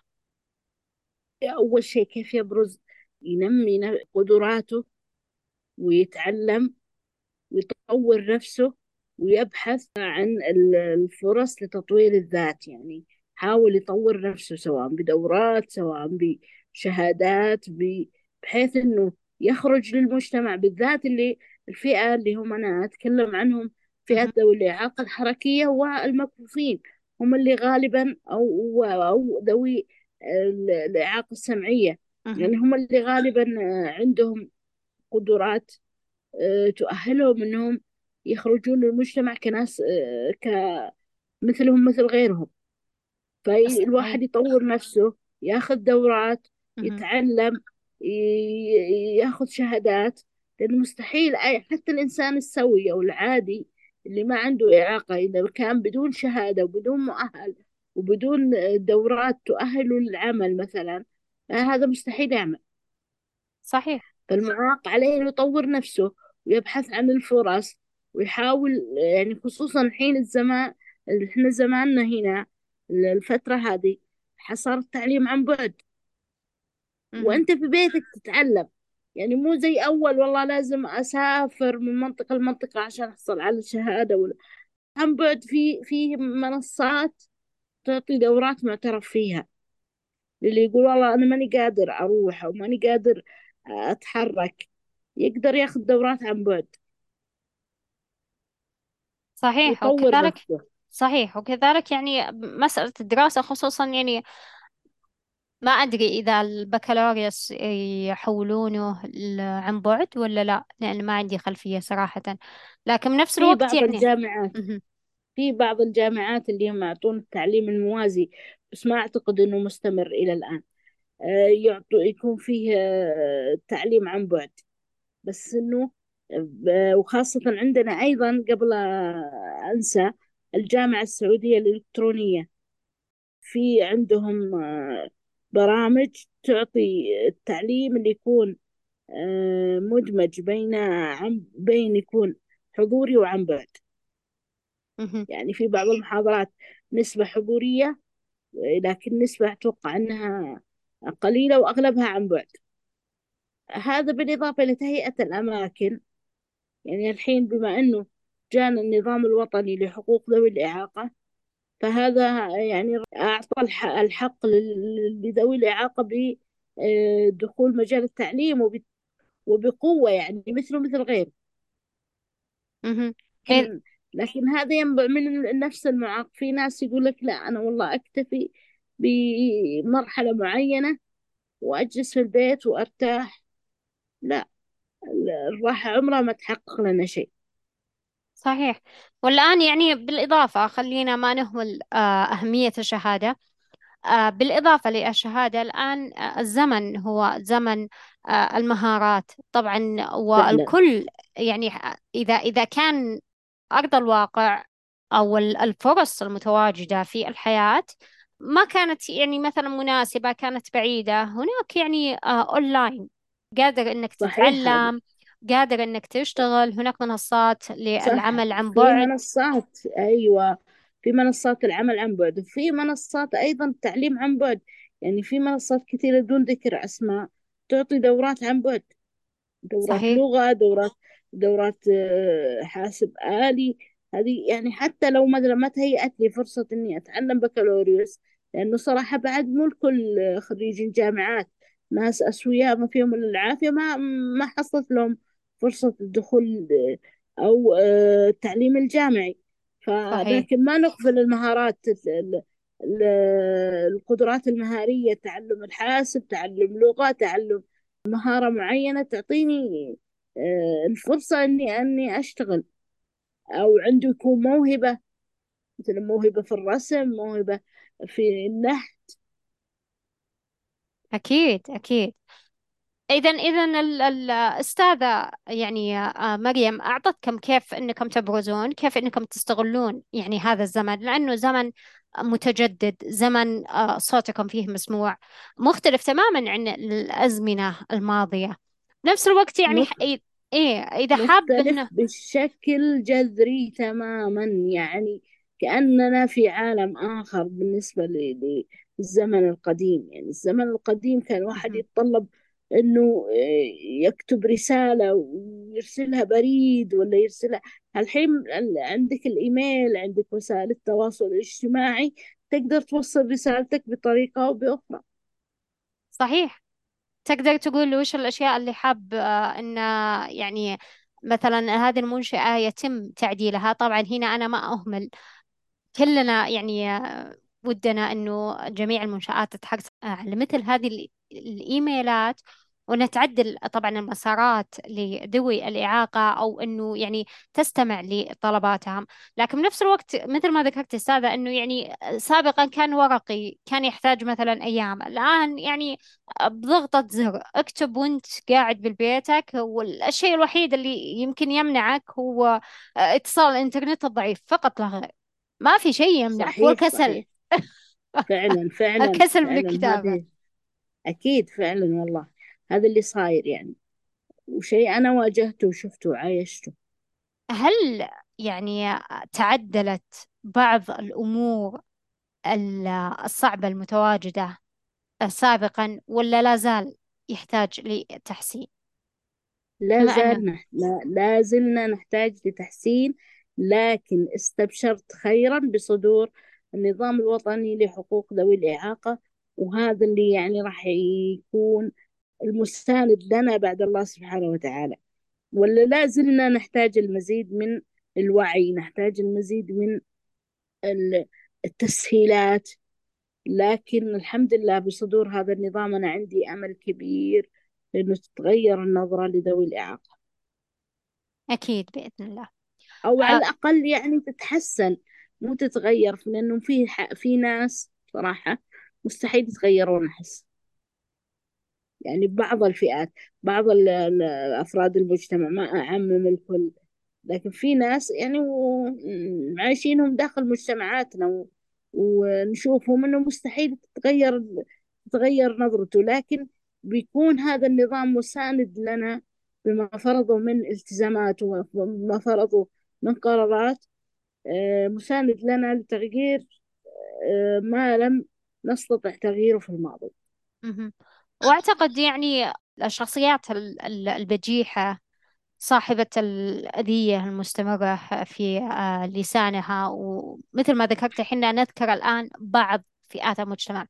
أول شيء كيف يبرز؟ ينمي قدراته ويتعلم ويطور نفسه ويبحث عن ال- الفرص لتطوير الذات. يعني حاول يطور نفسه سواء بدورات سواء بشهادات بحيث إنه يخرج للمجتمع بالذات اللي الفئة اللي هم أنا أتكلم عنهم فئة. ذوي الإعاقة الحركية والمكفوفين هم اللي غالبا أو أو ذوي ال- الإعاقة السمعية. يعني هم اللي غالبا عندهم قدرات آه، تؤهلهم إنهم يخرجون للمجتمع كناس آه، كمثلهم مثل غيرهم فالواحد يطور نفسه ياخذ دورات. يتعلم ياخذ شهادات لأنه مستحيل أي حتى الإنسان السوي أو العادي اللي ما عنده إعاقة إذا كان بدون شهادة وبدون مؤهل وبدون دورات تؤهله للعمل مثلا هذا مستحيل يعمل. صحيح. فالمعاق عليه إنه يطور نفسه ويبحث عن الفرص ويحاول يعني خصوصا حين الزمان إحنا زماننا هنا الفترة هذه صار التعليم عن بعد. وأنت في بيتك تتعلم. يعني مو زي أول والله لازم أسافر من منطقة لمنطقة عشان أحصل على الشهادة ولا. عن بعد في في منصات تعطي دورات معترف فيها اللي يقول والله أنا ماني قادر أروح أو ماني قادر أتحرك. يقدر ياخذ دورات عن بعد. صحيح وكذلك نفسه. صحيح وكذلك يعني مسألة الدراسة خصوصا يعني ما أدري إذا البكالوريوس يحولونه ل- عن بعد ولا لا لأن ما عندي خلفية صراحة. لكن بنفس في الوقت بعض يعني الجامعات مهم. في بعض الجامعات اللي هم يعطون التعليم الموازي بس ما أعتقد إنه مستمر إلى الآن. آه، يعطوا يكون فيه آه، تعليم عن بعد. بس إنه ب- وخاصة عندنا أيضا قبل آه، أنسى الجامعة السعودية الإلكترونية. في عندهم آه، برامج تعطي التعليم اللي يكون آه، مدمج بين عن بين يكون حضوري وعن بعد. يعني في بعض المحاضرات نسبة حضورية لكن نسبة أتوقع أنها قليلة وأغلبها عن بعد. هذا بالإضافة إلى تهيئة الأماكن. يعني الحين بما أنه جانا النظام الوطني لحقوق ذوي الإعاقة فهذا يعني أعطى الح- الحق لذوي الإعاقة بدخول مجال التعليم وب- وبقوة يعني مثله مثل غيره. لكن لكن هذا ينبع من نفس المعاق. في ناس يقول لك لا أنا والله أكتفي بمرحلة معينة وأجلس في البيت وأرتاح. لا الراحة عمرها ما تحقق لنا شيء. صحيح. والآن يعني بالإضافة خلينا ما نهمل آه، أهمية الشهادة. آه، بالإضافة للشهادة الآن آه، الزمن هو زمن آه، المهارات. طبعا فعلا والكل يعني إذا إذا كان أرض الواقع أو ال- الفرص المتواجدة في الحياة ما كانت يعني مثلا مناسبة كانت بعيدة هناك يعني آه، أونلاين قادر إنك صحيح هذا تتعلم قادر إنك تشتغل هناك منصات صح. للعمل عن في بعد. منصات أيوة. في منصات العمل عن بعد وفي منصات أيضا التعليم عن بعد. يعني في منصات كثيرة دون ذكر أسماء تعطي دورات عن بعد. دورات صحيح. لغة دورات دورات آه، حاسب آلي. هذه يعني حتى لو مثلا ما تهيأت لي فرصة إني أتعلم بكالوريوس لأنه صراحة بعد مو الكل خريجين جامعات ناس أسوياء ما فيهم إلا العافية ما ما حصلت لهم فرصة الدخول أو آه، التعليم الجامعي. فلكن ما نغفل المهارات ال- ال- ال- القدرات المهارية تعلم الحاسب تعلم لغة تعلم مهارة معينة تعطيني آه، الفرصة إني إني أشتغل. أو عنده يكون موهبة مثل موهبة في الرسم موهبة في النحت. أكيد أكيد. إذا إذا ال- ال- الأستاذة يعني آه، مريم أعطتكم كيف أنكم تبرزون كيف أنكم تستغلون يعني هذا الزمن؟ لأنه زمن متجدد زمن آه، صوتكم فيه مسموع مختلف تماما عن الأزمنة الماضية. بنفس الوقت يعني مخ- إيه إذا حاب أنه بشكل جذري تماما. يعني كأننا في عالم آخر بالنسبة للزمن القديم. يعني الزمن القديم كان الواحد. يتطلب إنه آه، يكتب رسالة ويرسلها بريد ولا يرسلها. الحين ال- عندك الإيميل عندك وسائل التواصل الاجتماعي تقدر توصل رسالتك بطريقة أو بأخرى. صحيح. تقدر تقول وش الأشياء اللي حاب آه، أن يعني مثلا هذه المنشأة يتم تعديلها؟ طبعا هنا أنا ما أهمل. كلنا يعني آه، ودنا إنه جميع المنشآت تتحقق. على مثل هذه ال- الإيميلات ونتعدل طبعا المسارات لذوي الإعاقة أو أنه يعني تستمع لطلباتهم. لكن بنفس الوقت مثل ما ذكرت أستاذة أنه يعني سابقا كان ورقي كان يحتاج مثلا أيام. الآن يعني بضغطة زر اكتب وأنت قاعد ببيتك والشيء الوحيد اللي يمكن يمنعك هو اتصال الإنترنت الضعيف. فقط لا غير. ما في شيء يمنعك صحيح والكسل. فعلا فعلا الكسل من الكتابة أكيد فعلا والله. هذا اللي صاير يعني. وشيء أنا واجهته وشفته وعايشته. هل يعني تعدلت بعض الأمور ال- الصعبة المتواجدة سابقا ولا لا زال يحتاج لتحسين؟ لا بما أنه زال نح... لا... لا زلنا نحتاج لتحسين لكن استبشرت خيرا بصدور النظام الوطني لحقوق ذوي الإعاقة وهذا اللي يعني راح يكون المستند لنا بعد الله سبحانه وتعالى. ولا لا زلنا نحتاج المزيد من الوعي نحتاج المزيد من ال- التسهيلات. لكن الحمد لله بصدور هذا النظام أنا عندي أمل كبير إنه تتغير النظرة لذوي الإعاقة. أكيد بإذن الله. أو على أه. الأقل يعني تتحسن مو تتغير لأنه في ح... في ناس صراحة مستحيل يتغيرون أحس. يعني بعض الفئات بعض أفراد المجتمع ما أعمم الكل. لكن في ناس يعني عايشينهم داخل مجتمعاتنا. ونشوفهم إنه مستحيل تتغير تتغير نظرته. لكن بيكون هذا النظام مساند لنا بما فرضه من التزامات وما فرضه من قرارات. آه، مساند لنا لتغيير آه، ما لم نستطع تغييره في الماضي. وأعتقد يعني الشخصيات ال- ال- البجيحة صاحبة الأذية المستمرة في آه، لسانها ومثل ما ذكرت حنا نذكر الآن بعض فئات المجتمع.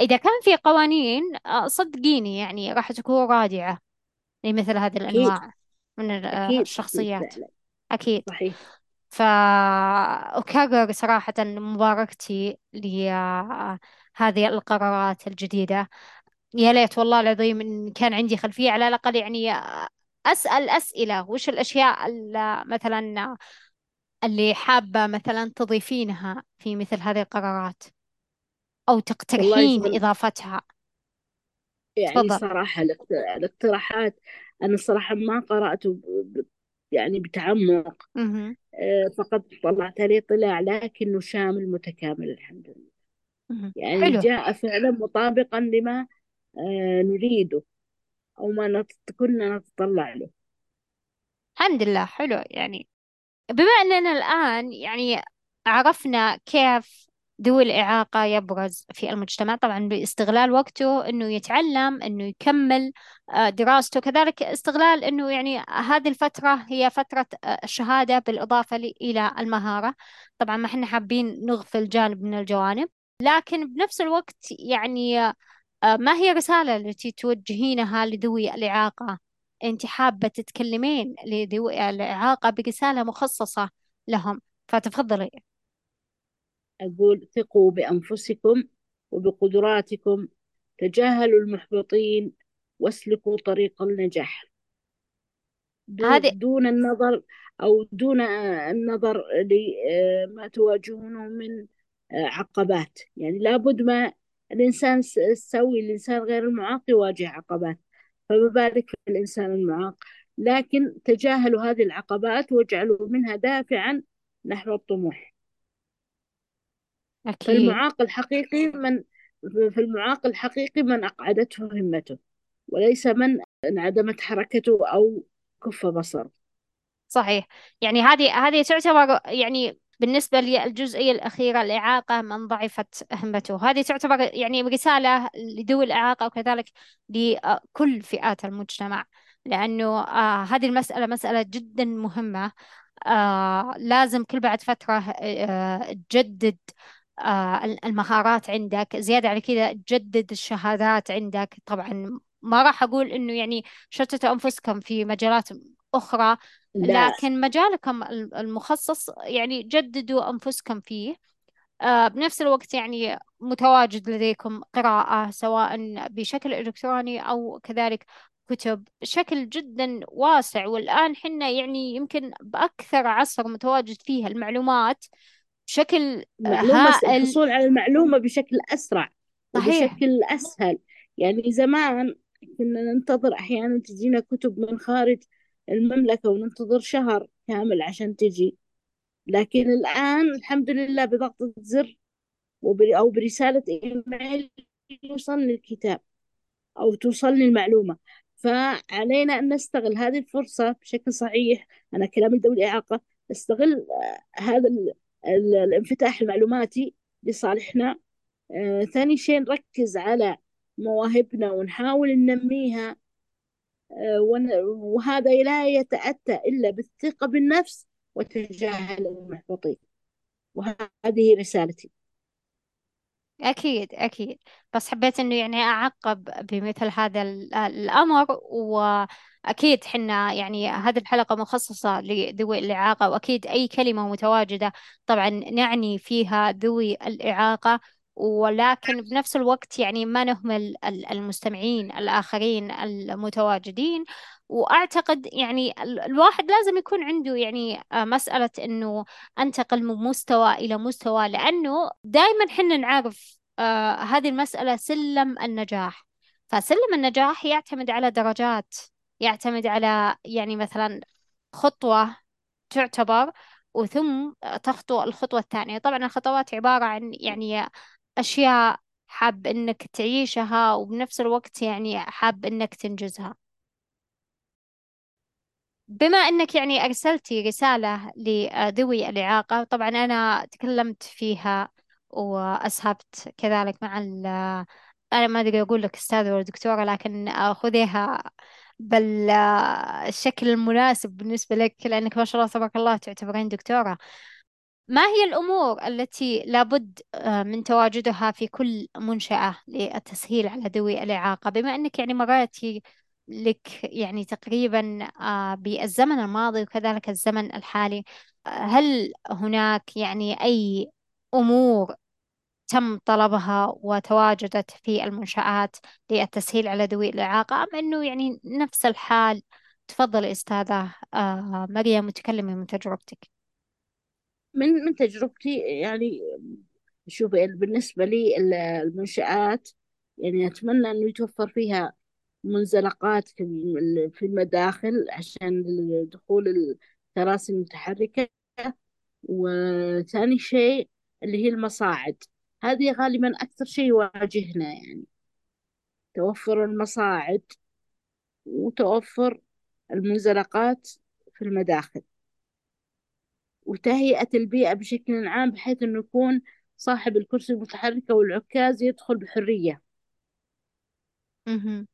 إذا كان في قوانين آه، صدقيني يعني راح تكون رادعة لمثل هذه الأنواع من آه، أكيد. الشخصيات. أكيد. صحيح. فأكرر صراحة مباركتي لهذه القرارات الجديدة. يا ليت والله العظيم إن كان عندي خلفية على الأقل يعني أسأل أسئلة. وش الأشياء اللي مثلا اللي حابة مثلا تضيفينها في مثل هذه القرارات؟ أو تقترحين إضافتها؟ يعني تفضل. صراحة الاقت- الاقتراحات أنا صراحة ما قرأته ب- يعني بتعمق. آه، فقد طلعت عليه طلاع لكنه شامل متكامل الحمد لله. مهم. يعني حلو. جاء فعلا مطابقا لما آه، نريده أو ما نت- كنا نتطلع له. الحمد لله. حلو. يعني بما أننا الآن يعني عرفنا كيف ذوي الإعاقة يبرز في المجتمع طبعا باستغلال وقته أنه يتعلم أنه يكمل آه، دراسته كذلك استغلال أنه يعني هذه الفترة هي فترة آه، الشهادة بالإضافة ل- إلى المهارة. طبعا ما إحنا حابين نغفل جانب من الجوانب. لكن بنفس الوقت يعني آه، ما هي الرسالة التي توجهينها لذوي الإعاقة؟ أنت حابة تتكلمين لذوي الإعاقة برسالة مخصصة لهم فتفضلي. أقول ثقوا بأنفسكم وبقدراتكم تجاهلوا المحبطين واسلكوا طريق النجاح. هذه دون النظر أو دون آه، النظر لما تواجهونه من آه، عقبات. يعني لابد ما الإنسان السوي الإنسان غير المعاق يواجه عقبات فما بالك في الإنسان المعاق. لكن تجاهلوا هذه العقبات واجعلوا منها دافعا نحو الطموح. أكيد. فالمعاق الحقيقي من في المعاق الحقيقي من أقعدته همته وليس من انعدمت حركته أو كف بصره. صحيح. يعني هذه هذه تعتبر يعني بالنسبة للجزئية الأخيرة الإعاقة من ضعفت همته هذه تعتبر يعني رسالة لذوي الإعاقة وكذلك لكل فئات المجتمع لأنه آه هذه المسألة مسألة جدا مهمة. آه لازم كل بعد فترة آه تجدد آه المهارات عندك. زيادة على كذا تجدد الشهادات عندك. طبعا ما راح أقول إنه يعني شتتوا أنفسكم في مجالات أخرى لا. لكن مجالكم المخصص يعني جددوا أنفسكم فيه. آه بنفس الوقت يعني متواجد لديكم قراءة سواء بشكل إلكتروني أو كذلك كتب. بشكل جدا واسع والآن حنا يعني يمكن بأكثر عصر متواجد فيه المعلومات بشكل هائل. الحصول على المعلومة بشكل أسرع صحيح. وبشكل أسهل. يعني زمان كنا ننتظر أحيانا تجينا كتب من خارج المملكة وننتظر شهر كامل عشان تجي. لكن الآن الحمد لله بضغطة زر أو برسالة إيميل يوصلني الكتاب أو توصلني المعلومة. فعلينا أن نستغل هذه الفرصة بشكل صحيح. أنا كلامي ذوي الإعاقة. نستغل آه، هذا ال- ال- الانفتاح المعلوماتي لصالحنا. آه، ثاني شيء نركز على مواهبنا ونحاول ننميها. وهذا لا يتأتى إلا بالثقة بالنفس وتجاهل المحبطين وهذه رسالتي. أكيد أكيد. بس حبيت إنه يعني أعقب بمثل هذا ال- الأمر وأكيد حنا يعني هذه الحلقة مخصصة لذوي الإعاقة وأكيد أي كلمة متواجدة طبعا نعني فيها ذوي الإعاقة. ولكن بنفس الوقت يعني ما نهمل ال- المستمعين الآخرين المتواجدين. وأعتقد يعني ال- الواحد لازم يكون عنده يعني آه، مسألة إنه أنتقل من مستوى إلى مستوى لأنه دائما حنا نعرف آه هذه المسألة سلم النجاح. فسلم النجاح يعتمد على درجات يعتمد على يعني مثلا خطوة تعتبر وثم تخطو الخطوة الثانية. طبعا الخطوات عبارة عن يعني أشياء حاب إنك تعيشها وبنفس الوقت يعني حاب إنك تنجزها. بما أنك يعني أرسلتي رسالة لذوي الإعاقة طبعا أنا تكلمت فيها وأسهبت كذلك مع ال أنا ما أدري أقول لك أستاذة ولا دكتورة لكن خذيها بالشكل المناسب بالنسبة لك لأنك ما شاء الله تبارك الله تعتبرين دكتورة. ما هي الأمور التي لابد آه، من تواجدها في كل منشأة للتسهيل على ذوي الإعاقة؟ بما أنك يعني مريتي لك يعني تقريبا آه، بالزمن الماضي وكذلك الزمن الحالي آه، هل هناك يعني أي أمور تم طلبها وتواجدت في المنشآت للتسهيل على ذوي الإعاقة؟ أم أنه يعني نفس الحال؟ تفضلي أستاذة مريم وتكلمي من تجربتك. من من تجربتي يعني شوفي بالنسبة لي ال- المنشآت يعني أتمنى إنه يتوفر فيها منزلقات في في المداخل عشان دخول الكراسي المتحركة. وثاني شيء اللي هي المصاعد. هذه غالبا أكثر شيء يواجهنا يعني. توفر المصاعد وتوفر المنزلقات في المداخل. وتهيئة البيئة بشكل عام بحيث إنه يكون صاحب الكرسي المتحرك أو العكاز يدخل بحرية مهم.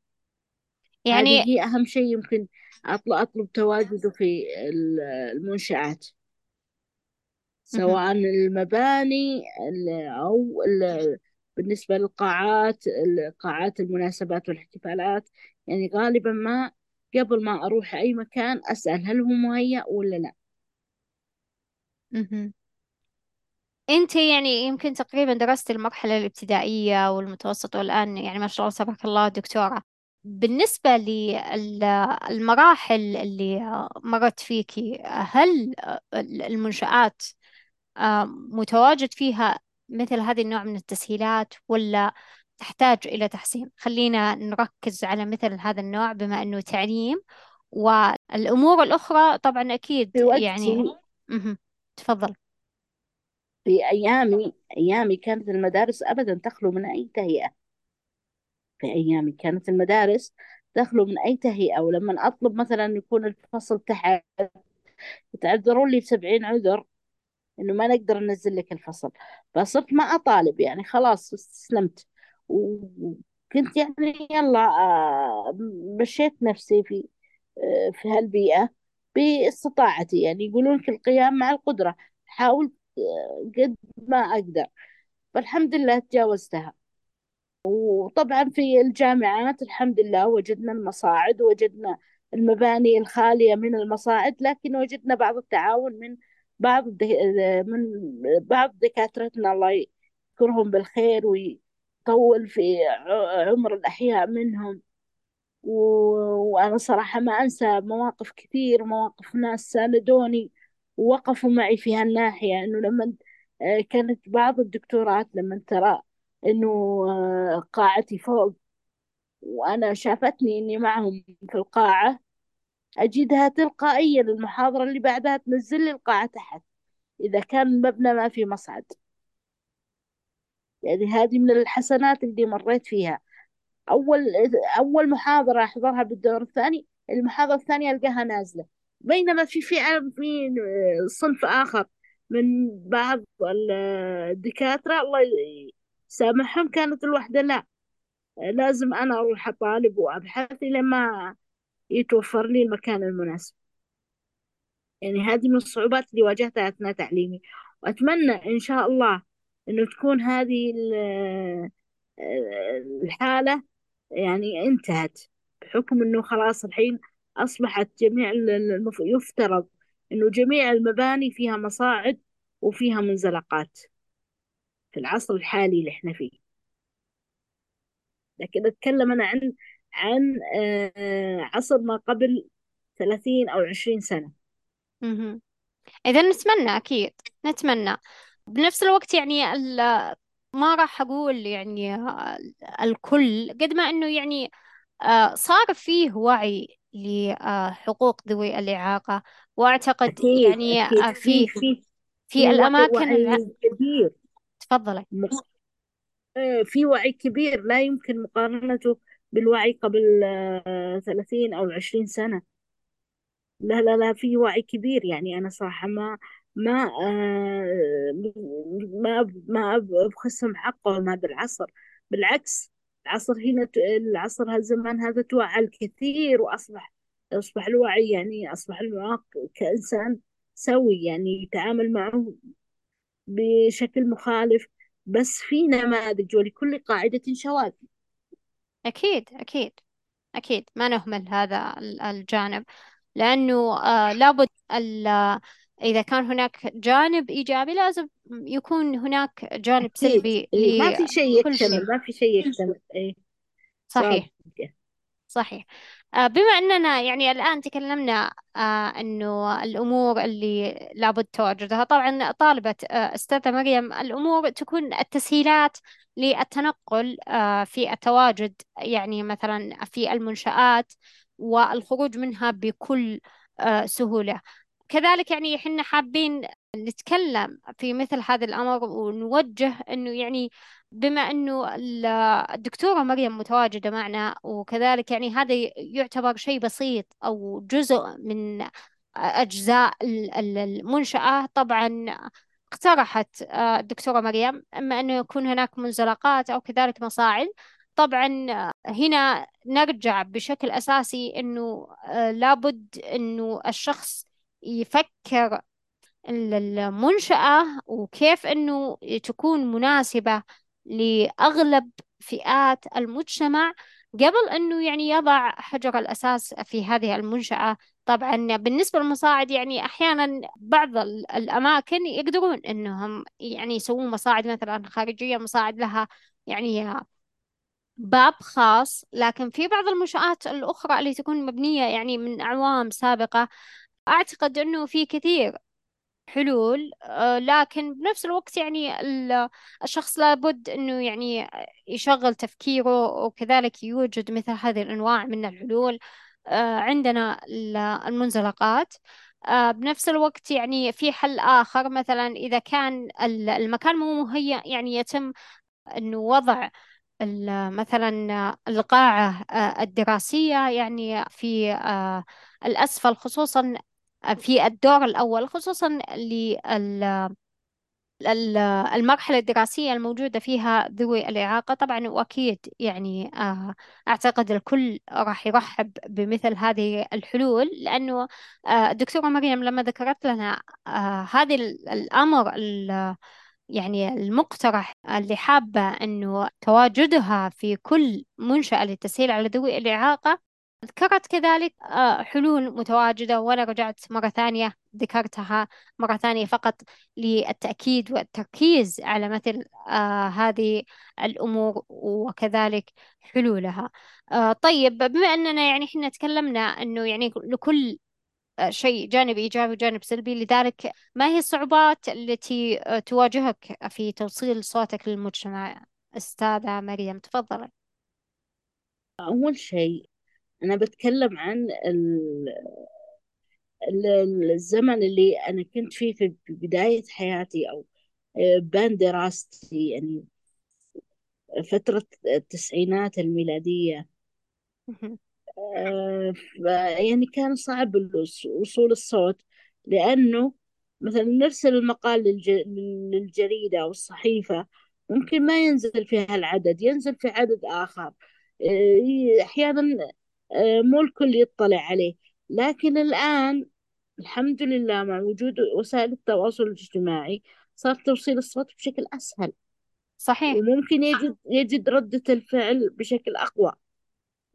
هذه يعني هي أهم شيء يمكن أطلب, أطلب تواجده في ال- المنشآت مهم. سواء المباني ال- أو ال- بالنسبة للقاعات قاعات المناسبات والاحتفالات يعني غالبا ما قبل ما أروح أي مكان أسأل هل هو مهيأ ولا لا مهم. أنت يعني يمكن تقريبا درست المرحلة الابتدائية والمتوسطة والآن يعني ما شاء الله تبارك الله دكتورة بالنسبة للمراحل اللي مرت فيكي هل المنشآت متواجد فيها مثل هذه النوع من التسهيلات ولا تحتاج إلى تحسين خلينا نركز على مثل هذا النوع بما أنه تعليم والأمور الأخرى طبعا أكيد في يعني مهم. تفضل. في أيامي أيامي كانت المدارس أبدا تخلو من أي تهيئة. في أيامي كانت المدارس تخلو من أي تهيئة ولما أطلب مثلا يكون الفصل تحت يتعذرون لي بسبعين عذر إنه ما نقدر ننزل لك الفصل. فصرت ما أطالب يعني خلاص استسلمت. وكنت يعني يلا آه، مشيت نفسي في آه، في هالبيئة. باستطاعتي يعني يقولون لك القيام مع القدرة حاولت آه، قد ما أقدر فالحمد لله تجاوزتها وطبعا في الجامعات الحمد لله وجدنا المصاعد وجدنا المباني الخالية من المصاعد لكن وجدنا بعض التعاون من بعض الد... من بعض دكاترتنا الله يذكرهم بالخير ويطول في عمر الأحياء منهم. وأنا صراحة ما أنسى مواقف كثير مواقف ناس ساندوني ووقفوا معي في هالناحية إنه لما آه، كانت بعض الدكتورات لما ترى إنه آه، قاعتي فوق وأنا شافتني إني معهم في القاعة أجدها تلقائيا المحاضرة اللي بعدها تنزل لي القاعة تحت إذا كان المبنى ما في مصعد. يعني هذه من الحسنات اللي مريت فيها. أول أول محاضرة أحضرها بالدور الثاني المحاضرة الثانية ألقاها نازلة. بينما في في في صنف آخر من بعض الدكاترة الله يسامحهم كانت الوحدة لا لازم أنا أروح أطالب وأبحث لما يتوفر لي المكان المناسب. يعني هذه من الصعوبات اللي واجهتها أثناء تعليمي. وأتمنى إن شاء الله إنه تكون هذه ال- الحالة يعني انتهت بحكم إنه خلاص الحين أصبحت جميع ال- المف... يفترض إنه جميع المباني فيها مصاعد وفيها منزلقات في العصر الحالي اللي إحنا فيه. لكن أتكلم أنا عن عن آه، عصر ما قبل ثلاثين أو عشرين سنة. إذا نتمنى أكيد نتمنى. بنفس الوقت يعني ما راح أقول يعني آه، الكل قد ما إنه يعني آه، صار فيه وعي لحقوق ذوي الإعاقة وأعتقد أكيد يعني أكيد. آه، في في في في الأماكن كبير. تفضلي. آه، في وعي كبير. لا يمكن مقارنته بالوعي قبل ثلاثين أو عشرين سنة. لا لا لا في وعي كبير. يعني أنا صراحة ما ما آه، ما ما بخسهم حقهم هذا العصر. بالعكس العصر هنا العصر هالزمان هذا توعى الكثير وأصبح أصبح الوعي يعني أصبح المعاق كإنسان سوي يعني يتعامل معه بشكل مخالف. بس في نماذج ولكل قاعدة شواذ. أكيد أكيد أكيد. ما نهمل هذا ال- الجانب. لأنه آه لابد إذا كان هناك جانب إيجابي لازم يكون هناك جانب سلبي إيه ما في شيء يكتمل شيء ما في شيء يكتمل. إيه. صادق. صحيح. صحيح آه، بما أننا يعني الآن تكلمنا آه، أنه الأمور اللي لابد تواجدها. طبعا طالبة آه، أستاذة مريم الأمور تكون التسهيلات للتنقل في التواجد يعني مثلا في المنشآت والخروج منها بكل سهولة. كذلك يعني إحنا حابين نتكلم في مثل هذا الأمر ونوجه أنه يعني بما أنه ال- الدكتورة مريم متواجدة معنا وكذلك يعني هذا يعتبر شيء بسيط أو جزء من أجزاء ال- ال- المنشأة طبعا اقترحت آه، الدكتورة مريم أما أنه يكون هناك منزلقات أو كذلك مصاعد طبعا آه، هنا نرجع بشكل أساسي أنه آه، لابد أنه الشخص يفكر ال- المنشأة وكيف أنه تكون مناسبة لأغلب فئات المجتمع قبل أنه يعني يضع حجر الأساس في هذه المنشأة. طبعا بالنسبة للمصاعد يعني أحيانا بعض ال- الأماكن يقدرون أنهم يعني يسوون مصاعد مثلا خارجية مصاعد لها يعني باب خاص لكن في بعض المنشآت الأخرى اللي تكون مبنية يعني من أعوام سابقة أعتقد أنه في كثير حلول آه، لكن بنفس الوقت يعني ال- الشخص لابد إنه يعني يشغل تفكيره وكذلك يوجد مثل هذه الأنواع من الحلول آه، عندنا ال- المنزلقات. آه، بنفس الوقت يعني في حل آخر مثلا إذا كان ال- المكان مو مهيأ يعني يتم أنه وضع مثلا إلقاعة الدراسية يعني في الأسفل خصوصا في الدور الأول خصوصا ال- المرحلة الدراسية الموجودة فيها ذوي الإعاقة. طبعا وأكيد يعني آه، أعتقد الكل راح يرحب بمثل هذه الحلول لأنه آه، الدكتورة مريم لما ذكرت لنا آه، هذه ال- الأمر ال- يعني المقترح اللي حابة أنه تواجدها في كل منشأة للتسهيل على ذوي الإعاقة. ذكرت كذلك آه، حلول متواجدة وأنا رجعت مرة ثانية ذكرتها مرة ثانية فقط للتأكيد والتركيز على مثل آه، هذه الأمور وكذلك حلولها. آه، طيب بما أننا يعني إحنا تكلمنا أنه يعني لكل شيء جانب إيجابي وجانب سلبي لذلك ما هي الصعوبات التي تواجهك في توصيل صوتك للمجتمع؟ أستاذة مريم تفضلي. أول شيء أنا بتكلم عن ال- ال- الزمن اللي أنا كنت فيه في بداية حياتي أو آه، بان دراستي يعني فترة التسعينات الميلادية. آه، يعني كان صعب وصول الصوت لأنه مثلا نرسل المقال للج- للجريدة أو الصحيفة ممكن ما ينزل فيها العدد ينزل في عدد آخر آه، أحيانا مو الكل يطلع عليه. لكن الآن الحمد لله مع وجود وسائل التواصل الاجتماعي صار توصيل الصوت بشكل أسهل. صحيح. وممكن يجد يجد ردة الفعل بشكل أقوى.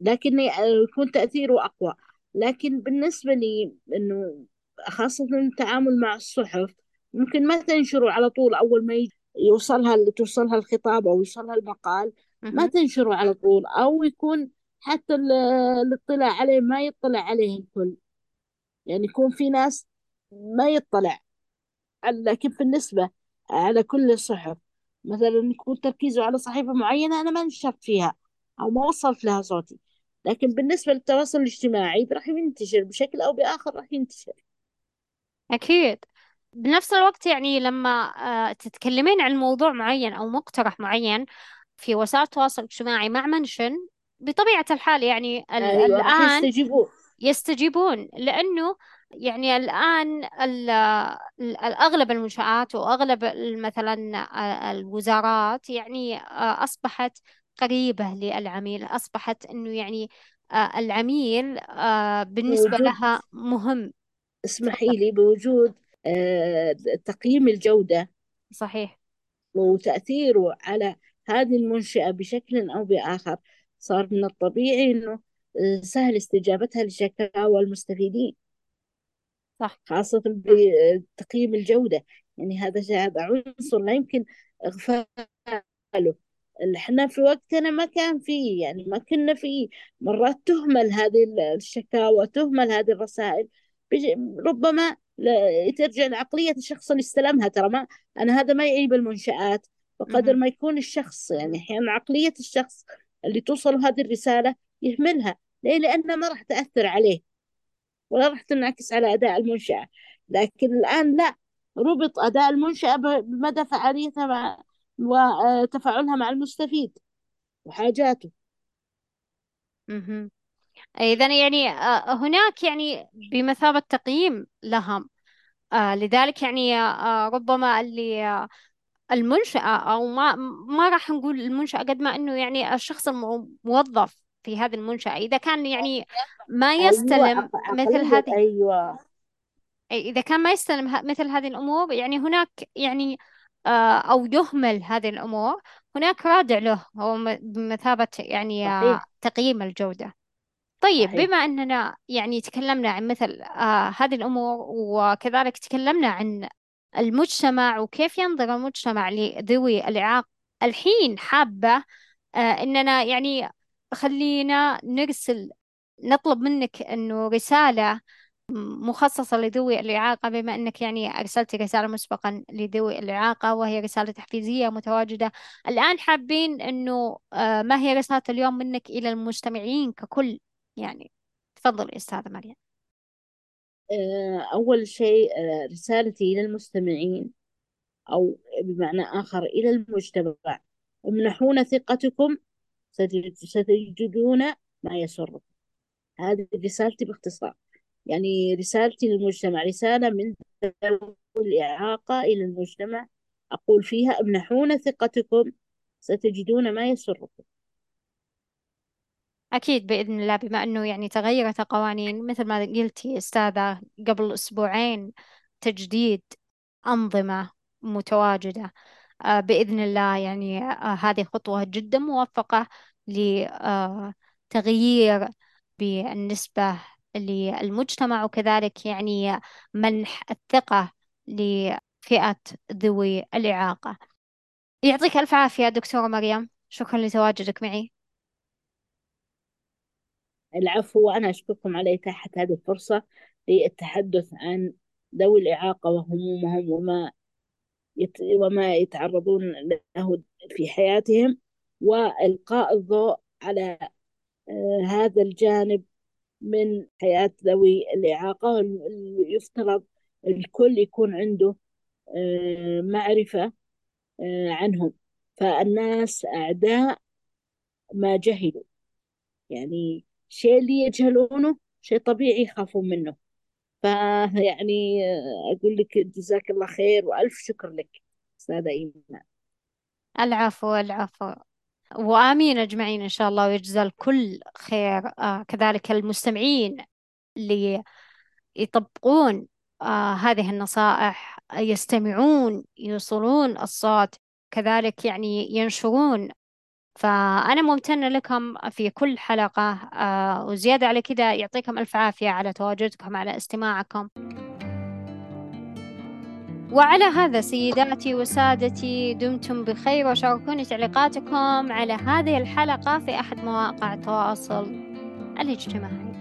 لكن يكون تأثيره أقوى. لكن بالنسبة لي إنه خاصة التعامل مع الصحف ممكن ما تنشره على طول أول ما يوصلها توصلها الخطاب أو يوصلها المقال ما. تنشره على طول. أو يكون حتى ال- الاطلاع عليه ما يطلع عليه الكل. يعني يكون في ناس ما يطلع لكن بالنسبة على كل الصحف مثلا يكون تركيزه على صحيفة معينة أنا ما نشرت فيها أو ما وصلت لها صوتي. لكن بالنسبة للتواصل الاجتماعي راح ينتشر بشكل أو بآخر راح ينتشر. أكيد. بنفس الوقت يعني لما آه، تتكلمين عن موضوع معين أو مقترح معين في وسائل التواصل الاجتماعي مع منشن بطبيعة الحال يعني أيوة الآن يستجيبون. يستجيبون لأنه يعني الآن ال- ال- أغلب المنشآت وأغلب مثلا الوزارات يعني آه، أصبحت قريبة للعميل أصبحت أنه يعني آه، العميل آه، بالنسبة لها مهم. اسمحي لي بوجود تقييم الجودة صحيح. وتأثيره على هذه المنشأة بشكل أو بآخر. صار من الطبيعي إنه آه، سهل استجابتها لشكاوى المستفيدين. صح. خاصة بتقييم الجودة. يعني هذا هذا عنصر لا يمكن إغفاله. إحنا في وقتنا ما كان فيه يعني ما كنا فيه. مرات تهمل هذه الشكاوى تهمل هذه الرسائل. ربما ترجع لعقلية الشخص اللي استلمها. ترى ما أنا هذا ما يعيب المنشآت بقدر. ما يكون الشخص يعني أحيانا عقلية الشخص اللي توصل هذه الرسالة يهملها. ليه؟ لأنها ما راح تأثر عليه. ولا راح تنعكس على أداء المنشأة. لكن الآن لا. ربط أداء المنشأة بمدى فعاليتها مع وتفاعلها مع المستفيد وحاجاته. إذا يعني آه، هناك يعني بمثابة تقييم لهم. آه، لذلك يعني آه، ربما اللي آه، المنشأة أو ما ما راح نقول المنشأة قد ما إنه يعني الشخص الموظف في هذه المنشأة. إذا كان يعني ما أيوة يستلم عق- مثل هذه أيوة. إذا كان ما يستلم مثل هذه الأمور يعني هناك يعني آه، أو يهمل هذه الأمور هناك رادع له هو بمثابة يعني آه، صحيح. تقييم الجودة. طيب صحيح. بما أننا يعني تكلمنا عن مثل آه هذه الأمور وكذلك تكلمنا عن المجتمع وكيف ينظر المجتمع لذوي الإعاقة. الحين حابة آه أننا يعني خلينا نرسل نطلب منك أنه رسالة مخصصة لذوي الإعاقة بما أنك يعني أرسلت رسالة مسبقا لذوي الإعاقة وهي رسالة تحفيزية متواجدة. الآن حابين أنه آه ما هي رسالة اليوم منك إلى المستمعين ككل؟ يعني تفضلي أستاذة مريم. أول شيء آه، رسالتي إلى المستمعين أو بمعنى آخر إلى المجتمع. امنحونا ثقتكم ستجد- ستجدون ما يسركم. هذه رسالتي باختصار. يعني رسالتي للمجتمع. رسالة من ذوي الإعاقة إلى المجتمع. أقول فيها امنحونا ثقتكم ستجدون ما يسركم. أكيد بإذن الله بما أنه يعني تغيرت القوانين مثل ما قلتي أستاذة قبل أسبوعين تجديد أنظمة متواجدة آه، بإذن الله يعني آه، هذه خطوة جدا موفقة لتغيير بالنسبة للمجتمع وكذلك يعني منح الثقة لفئة ذوي الإعاقة. يعطيك ألف عافية دكتورة مريم. شكرا لتواجدك معي. العفو وأنا أشكركم على إتاحة هذه الفرصة للتحدث عن ذوي الإعاقة وهمومهم وما يت... وما يتعرضون له في حياتهم وإلقاء الضوء على آه، هذا الجانب من حياة ذوي الإعاقة يفترض الكل يكون عنده آه، معرفة آه، عنهم. فالناس أعداء ما جهلوا. يعني شيء اللي يجهلونه شيء طبيعي يخافون منه. فيعني أقول لك جزاك الله خير وألف شكر لك أستاذة إيمان العفو العفو. وآمين أجمعين إن شاء الله ويجزى الكل خير. آه كذلك المستمعين اللي يطبقون آه هذه النصائح يستمعون يوصلون الصوت كذلك يعني ينشرون فأنا ممتنة لكم في كل حلقة آه وزيادة على كذا يعطيكم ألف عافية على تواجدكم على استماعكم. وعلى هذا سيداتي وسادتي دمتم بخير وشاركوني تعليقاتكم على هذه الحلقة في أحد مواقع التواصل الاجتماعي.